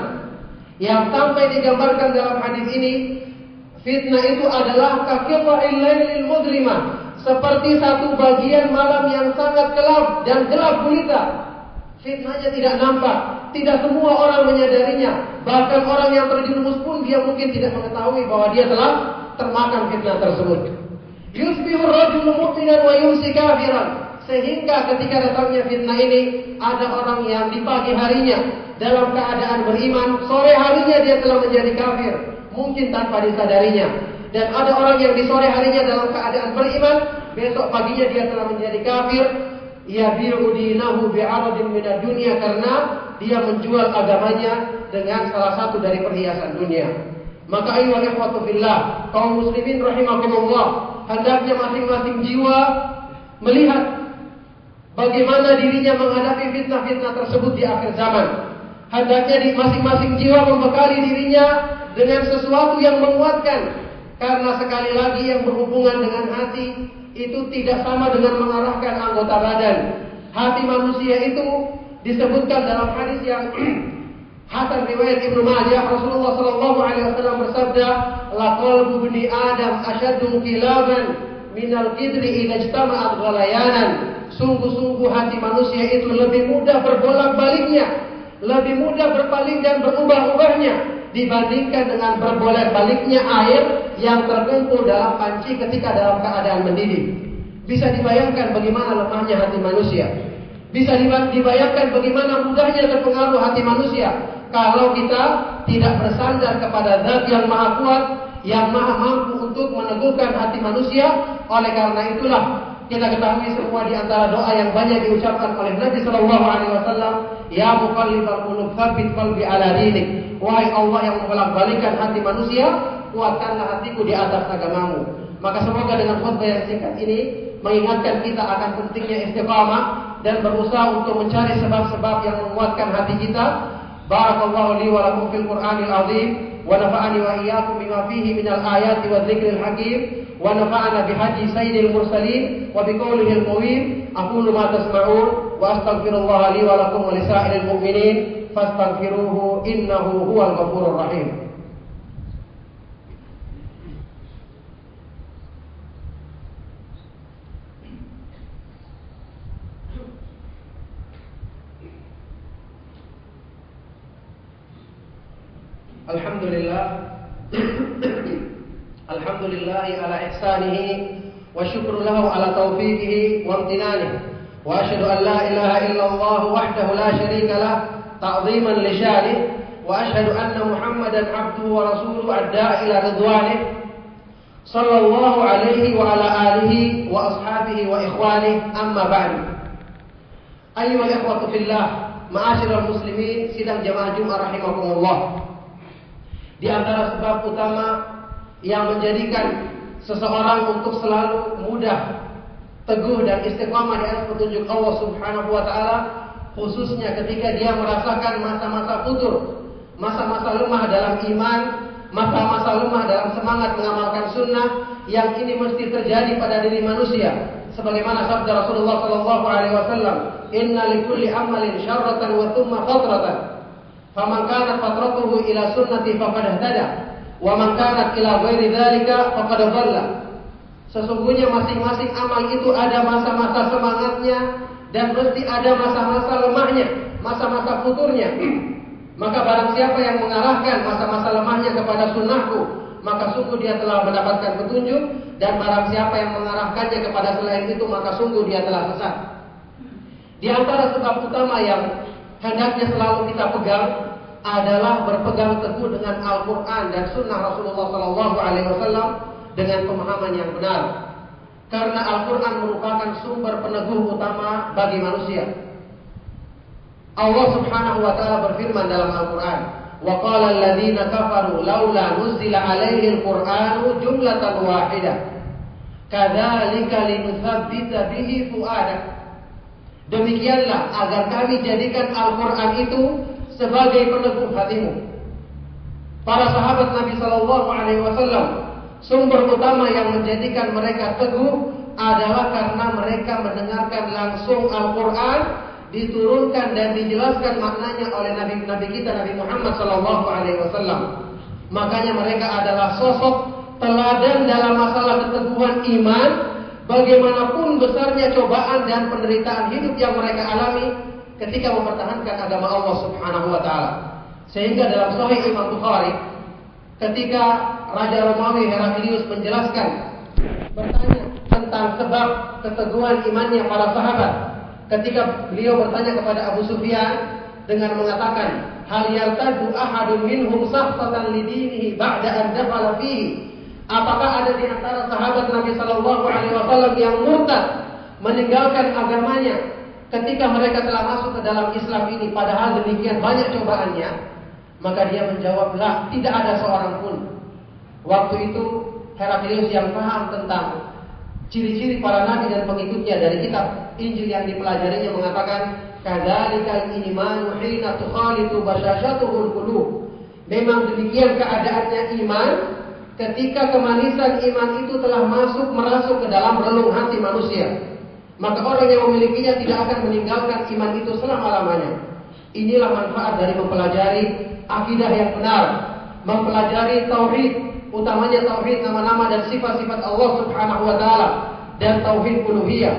Yang sampai digambarkan dalam hadis ini. Fitnah itu adalah kakifa'il lailil mudrimah. Seperti satu bagian malam yang sangat gelap dan gelap gulita. Fitnahnya tidak nampak. Tidak semua orang menyadarinya. Bahkan orang yang terjerumus pun dia mungkin tidak mengetahui bahwa dia telah termakan fitnah tersebut. Yusbihu rajul mu'minan wa yumsi kafiran. Sehingga ketika datangnya fitnah ini ada orang yang di pagi harinya dalam keadaan beriman, sore harinya dia telah menjadi kafir, mungkin tanpa disadarinya. Dan ada orang yang di sore harinya dalam keadaan beriman, besok paginya dia telah menjadi kafir. Ia dinahu bi'aradin minad dunia karena dia menjual agamanya dengan salah satu dari perhiasan dunia. Maka ayo ikhwatu fillah, kaum muslimin rahimakumullah, hendaknya masing-masing jiwa melihat bagaimana dirinya menghadapi fitnah-fitnah tersebut di akhir zaman. Hendaknya di masing-masing jiwa membekali dirinya dengan sesuatu yang menguatkan. Karena sekali lagi yang berhubungan dengan hati itu tidak sama dengan mengarahkan anggota badan. Hati manusia itu disebutkan dalam hadis yang <clears throat> Hasan riwayat Ibnu Majah Rasulullah sallallahu alaihi wasallam bersabda, "La qalbu bani Adam asyaddu qilaban minal qidri idza ijtama'at ghalayanan." Sungguh-sungguh hati manusia itu lebih mudah berbolak-baliknya, lebih mudah berpaling dan berubah-ubahnya dibandingkan dengan berbolak-baliknya air yang terkumpul dalam panci ketika dalam keadaan mendidih. Bisa dibayangkan bagaimana lemahnya hati manusia. Bisa dibayangkan bagaimana mudahnya terpengaruh hati manusia kalau kita tidak bersandar kepada zat yang maha kuat, yang maha mampu untuk meneguhkan hati manusia. Oleh karena itulah kita ketahui semua di antara doa yang banyak diucapkan oleh Nabi Shallallahu Alaihi Wasallam, Ya Muqallibal Qulub Thabit Qalbi Ala Dinik. Wahai Allah yang membolak-balikan hati manusia, kuatkanlah hatiku di atas agamamu. Maka semoga dengan khutbah yang singkat ini mengingatkan kita akan pentingnya istiqamah dan berusaha untuk mencari sebab-sebab yang menguatkan hati kita. Barakallahu li wa lakum fil Qur'anil azim wa nafa'ani wa iyyakum bima fihi minal ayati wa dzikril hakim. ونفعنا بهدي سيد المرسلين وبقوله القويم أقول ما تسمعون وأستغفر الله لي ولكم ولسائر المؤمنين فاستغفروه إنه هو الغفور الرحيم. Alhamdulillah Alhamdulillah ala ihsanihi wa syukru lahu ala taufiqihi wa amtinanihi wa asyhadu an la ilaha illallah wahdahu la syarika lah ta'ziman li syani wa asyhadu anna Muhammadan abduhu wa rasuluhu adda'a ila ridwanih sallallahu alaihi wa ala alihi wa ashabihi wa ikhwani amma ba'du ayyuhal ikhwatu fillah ma'asyiral muslimin sidang jamaah Jumat rahimakumullah di antara sebab utama yang menjadikan seseorang untuk selalu mudah, teguh dan istiqamah di atas petunjuk Allah Subhanahu wa taala, khususnya ketika dia merasakan masa-masa futur, masa-masa lemah dalam iman, masa-masa lemah dalam semangat mengamalkan sunnah yang ini mesti terjadi pada diri manusia. Sebagaimana sabda Rasulullah sallallahu alaihi wasallam, "Inna likulli amalin syarratan wa thumma fatratan." Faman kanat fatratuhu ila sunnati faqad ihtada wa man kanat ila ghairi dzalika faqad. Sesungguhnya masing-masing amal itu ada masa-masa semangatnya dan mesti ada masa-masa lemahnya, masa-masa futurnya. Maka barang siapa yang mengarahkan masa-masa lemahnya kepada sunnahku, maka sungguh dia telah mendapatkan petunjuk dan barang siapa yang mengarahkannya kepada selain itu, maka sungguh dia telah sesat. Di antara sebab utama yang hendaknya selalu kita pegang adalah berpegang teguh dengan Al-Quran dan Sunnah Rasulullah Sallallahu Alaihi Wasallam dengan pemahaman yang benar. Karena Al-Quran merupakan sumber peneguh utama bagi manusia. Allah Subhanahu Wa Taala berfirman dalam Al-Quran, وقال الذين كفروا لولا نزل عليه القرآن جملة واحدة كذلك لنثبت به فؤادك Demikianlah agar kami jadikan Al-Quran itu sebagai peneguh hatimu. Para sahabat Nabi Shallallahu Alaihi Wasallam sumber utama yang menjadikan mereka teguh adalah karena mereka mendengarkan langsung Al-Quran diturunkan dan dijelaskan maknanya oleh Nabi Nabi kita Nabi Muhammad Shallallahu Alaihi Wasallam. Makanya mereka adalah sosok teladan dalam masalah keteguhan iman bagaimanapun besarnya cobaan dan penderitaan hidup yang mereka alami ketika mempertahankan agama Allah Subhanahu wa taala. Sehingga dalam Sahih Imam Bukhari ketika Raja Romawi Heraklius menjelaskan bertanya tentang sebab keteguhan imannya para sahabat ketika beliau bertanya kepada Abu Sufyan dengan mengatakan hal yartadu ahadun minhum sahfatan lidinihi ba'da an dakhala fihi Apakah ada di antara sahabat Nabi Shallallahu Alaihi Wasallam yang murtad meninggalkan agamanya ketika mereka telah masuk ke dalam Islam ini padahal demikian banyak cobaannya? Maka dia menjawablah tidak ada seorang pun. Waktu itu Heraklius yang paham tentang ciri-ciri para nabi dan pengikutnya dari kitab Injil yang dipelajarinya mengatakan kadzalikal imanu hina tukhalitu basyashatuhul qulub. Memang demikian keadaannya iman ketika kemanisan iman itu telah masuk merasuk ke dalam relung hati manusia. Maka orang yang memilikinya tidak akan meninggalkan iman itu selama-lamanya. Inilah manfaat dari mempelajari akidah yang benar, mempelajari tauhid, utamanya tauhid nama-nama dan sifat-sifat Allah Subhanahu wa taala dan tauhid uluhiyah.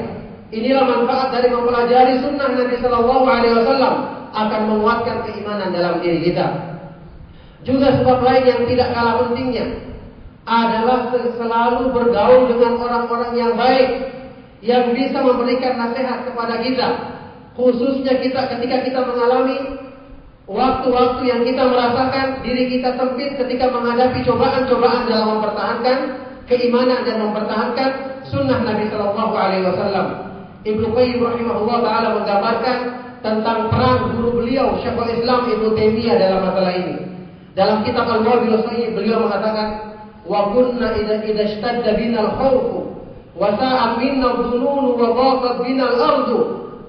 Inilah manfaat dari mempelajari sunnah Nabi Shallallahu Alaihi Wasallam akan menguatkan keimanan dalam diri kita. Juga sebab lain yang tidak kalah pentingnya adalah selalu bergaul dengan orang-orang yang baik yang bisa memberikan nasihat kepada kita, khususnya kita ketika kita mengalami waktu-waktu yang kita merasakan diri kita sempit ketika menghadapi cobaan-cobaan dalam mempertahankan keimanan dan mempertahankan sunnah Nabi Shallallahu Alaihi Wasallam. Ibnu Qayyim rahimahullah taala menggambarkan tentang perang guru beliau Syekhul Islam Ibnu Taimiyah dalam masalah ini. Dalam kitab Al-Wabil beliau mengatakan wa kunna idza idza ishtadda bina al-khawfu wasa'at minna dhununu wa dhaqat bina al-ardu.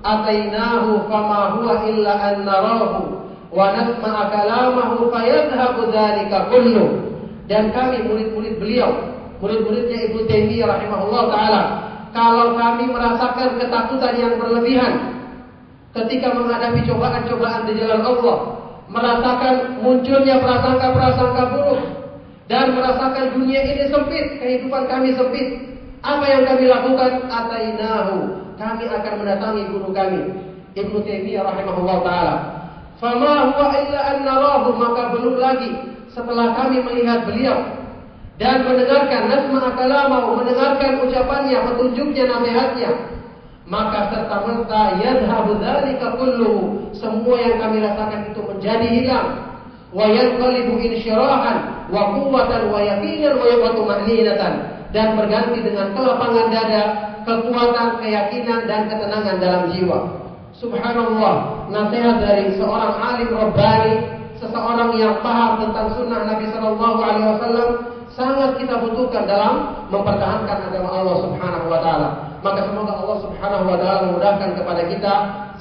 Atainahu fama huwa illa an narahu. Wa nasma'a kalamahu dan kami murid-murid beliau murid-muridnya Ibu Taimiyah rahimahullah taala kalau kami merasakan ketakutan yang berlebihan ketika menghadapi cobaan-cobaan di jalan Allah merasakan munculnya prasangka-prasangka buruk dan merasakan dunia ini sempit kehidupan kami sempit apa yang kami lakukan? Atainahu. Kami akan mendatangi guru kami. Ibnu Taimiyah rahimahullah taala. Fama huwa illa an narahu maka belum lagi setelah kami melihat beliau dan mendengarkan nasma kalamahu, mendengarkan ucapannya, petunjuknya, nasihatnya, maka serta merta yadhabu dzalika kulluhu. Semua yang kami rasakan itu menjadi hilang. Wa yanqalibu insyirahan wa quwwatan wa yaqinan wa dan berganti dengan kelapangan dada, kekuatan, keyakinan dan ketenangan dalam jiwa. Subhanallah, nasihat dari seorang alim rabbani, seseorang yang paham tentang sunnah Nabi Shallallahu Alaihi Wasallam sangat kita butuhkan dalam mempertahankan agama Allah Subhanahu Wa Taala. Maka semoga Allah Subhanahu Wa Taala memudahkan kepada kita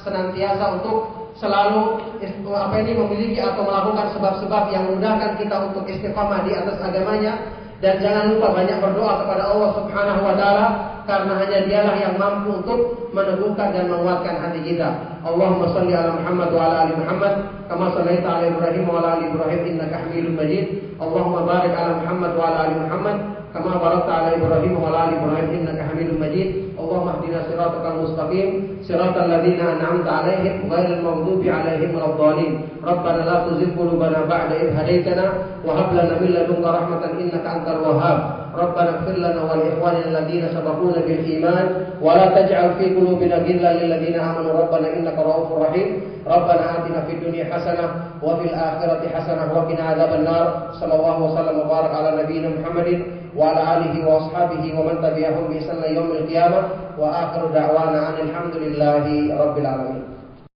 senantiasa untuk selalu apa ini memiliki atau melakukan sebab-sebab yang memudahkan kita untuk istiqamah di atas agamanya dan jangan lupa banyak berdoa kepada Allah Subhanahu wa taala karena hanya dialah yang mampu untuk meneguhkan dan menguatkan hati kita. Allahumma shalli ala Muhammad wa ala ali Muhammad kama shallaita ala Ibrahim wa ala ali Ibrahim innaka Hamidum Majid. Allahumma barik ala Muhammad wa ala ali Muhammad kama barakta ala Ibrahim wa ala ali Ibrahim innaka Hamidum Majid. اللهم اهدنا صراطك المستقيم صراط الذين أنعمت عليهم غير المغضوب عليهم ولا الضالين. ربنا لا تزغ قلوبنا بعد إذ هديتنا وهب لنا من لدنك رحمة إنك أنت الوهاب. ربنا اغفر لنا ولإخواننا الذين سبقونا بالإيمان ولا تجعل في قلوبنا غلا للذين آمنوا. ربنا إنك رؤوف رحيم. ربنا آتنا في الدنيا حسنة وفي الآخرة حسنة وقنا عذاب النار. صلى الله وسلم وبارك على نبينا محمد وعلى آله وأصحابه ومن تبعهم بإحسان يوم القيامة. وآخر دعوانا أن الحمد لله رب العالمين.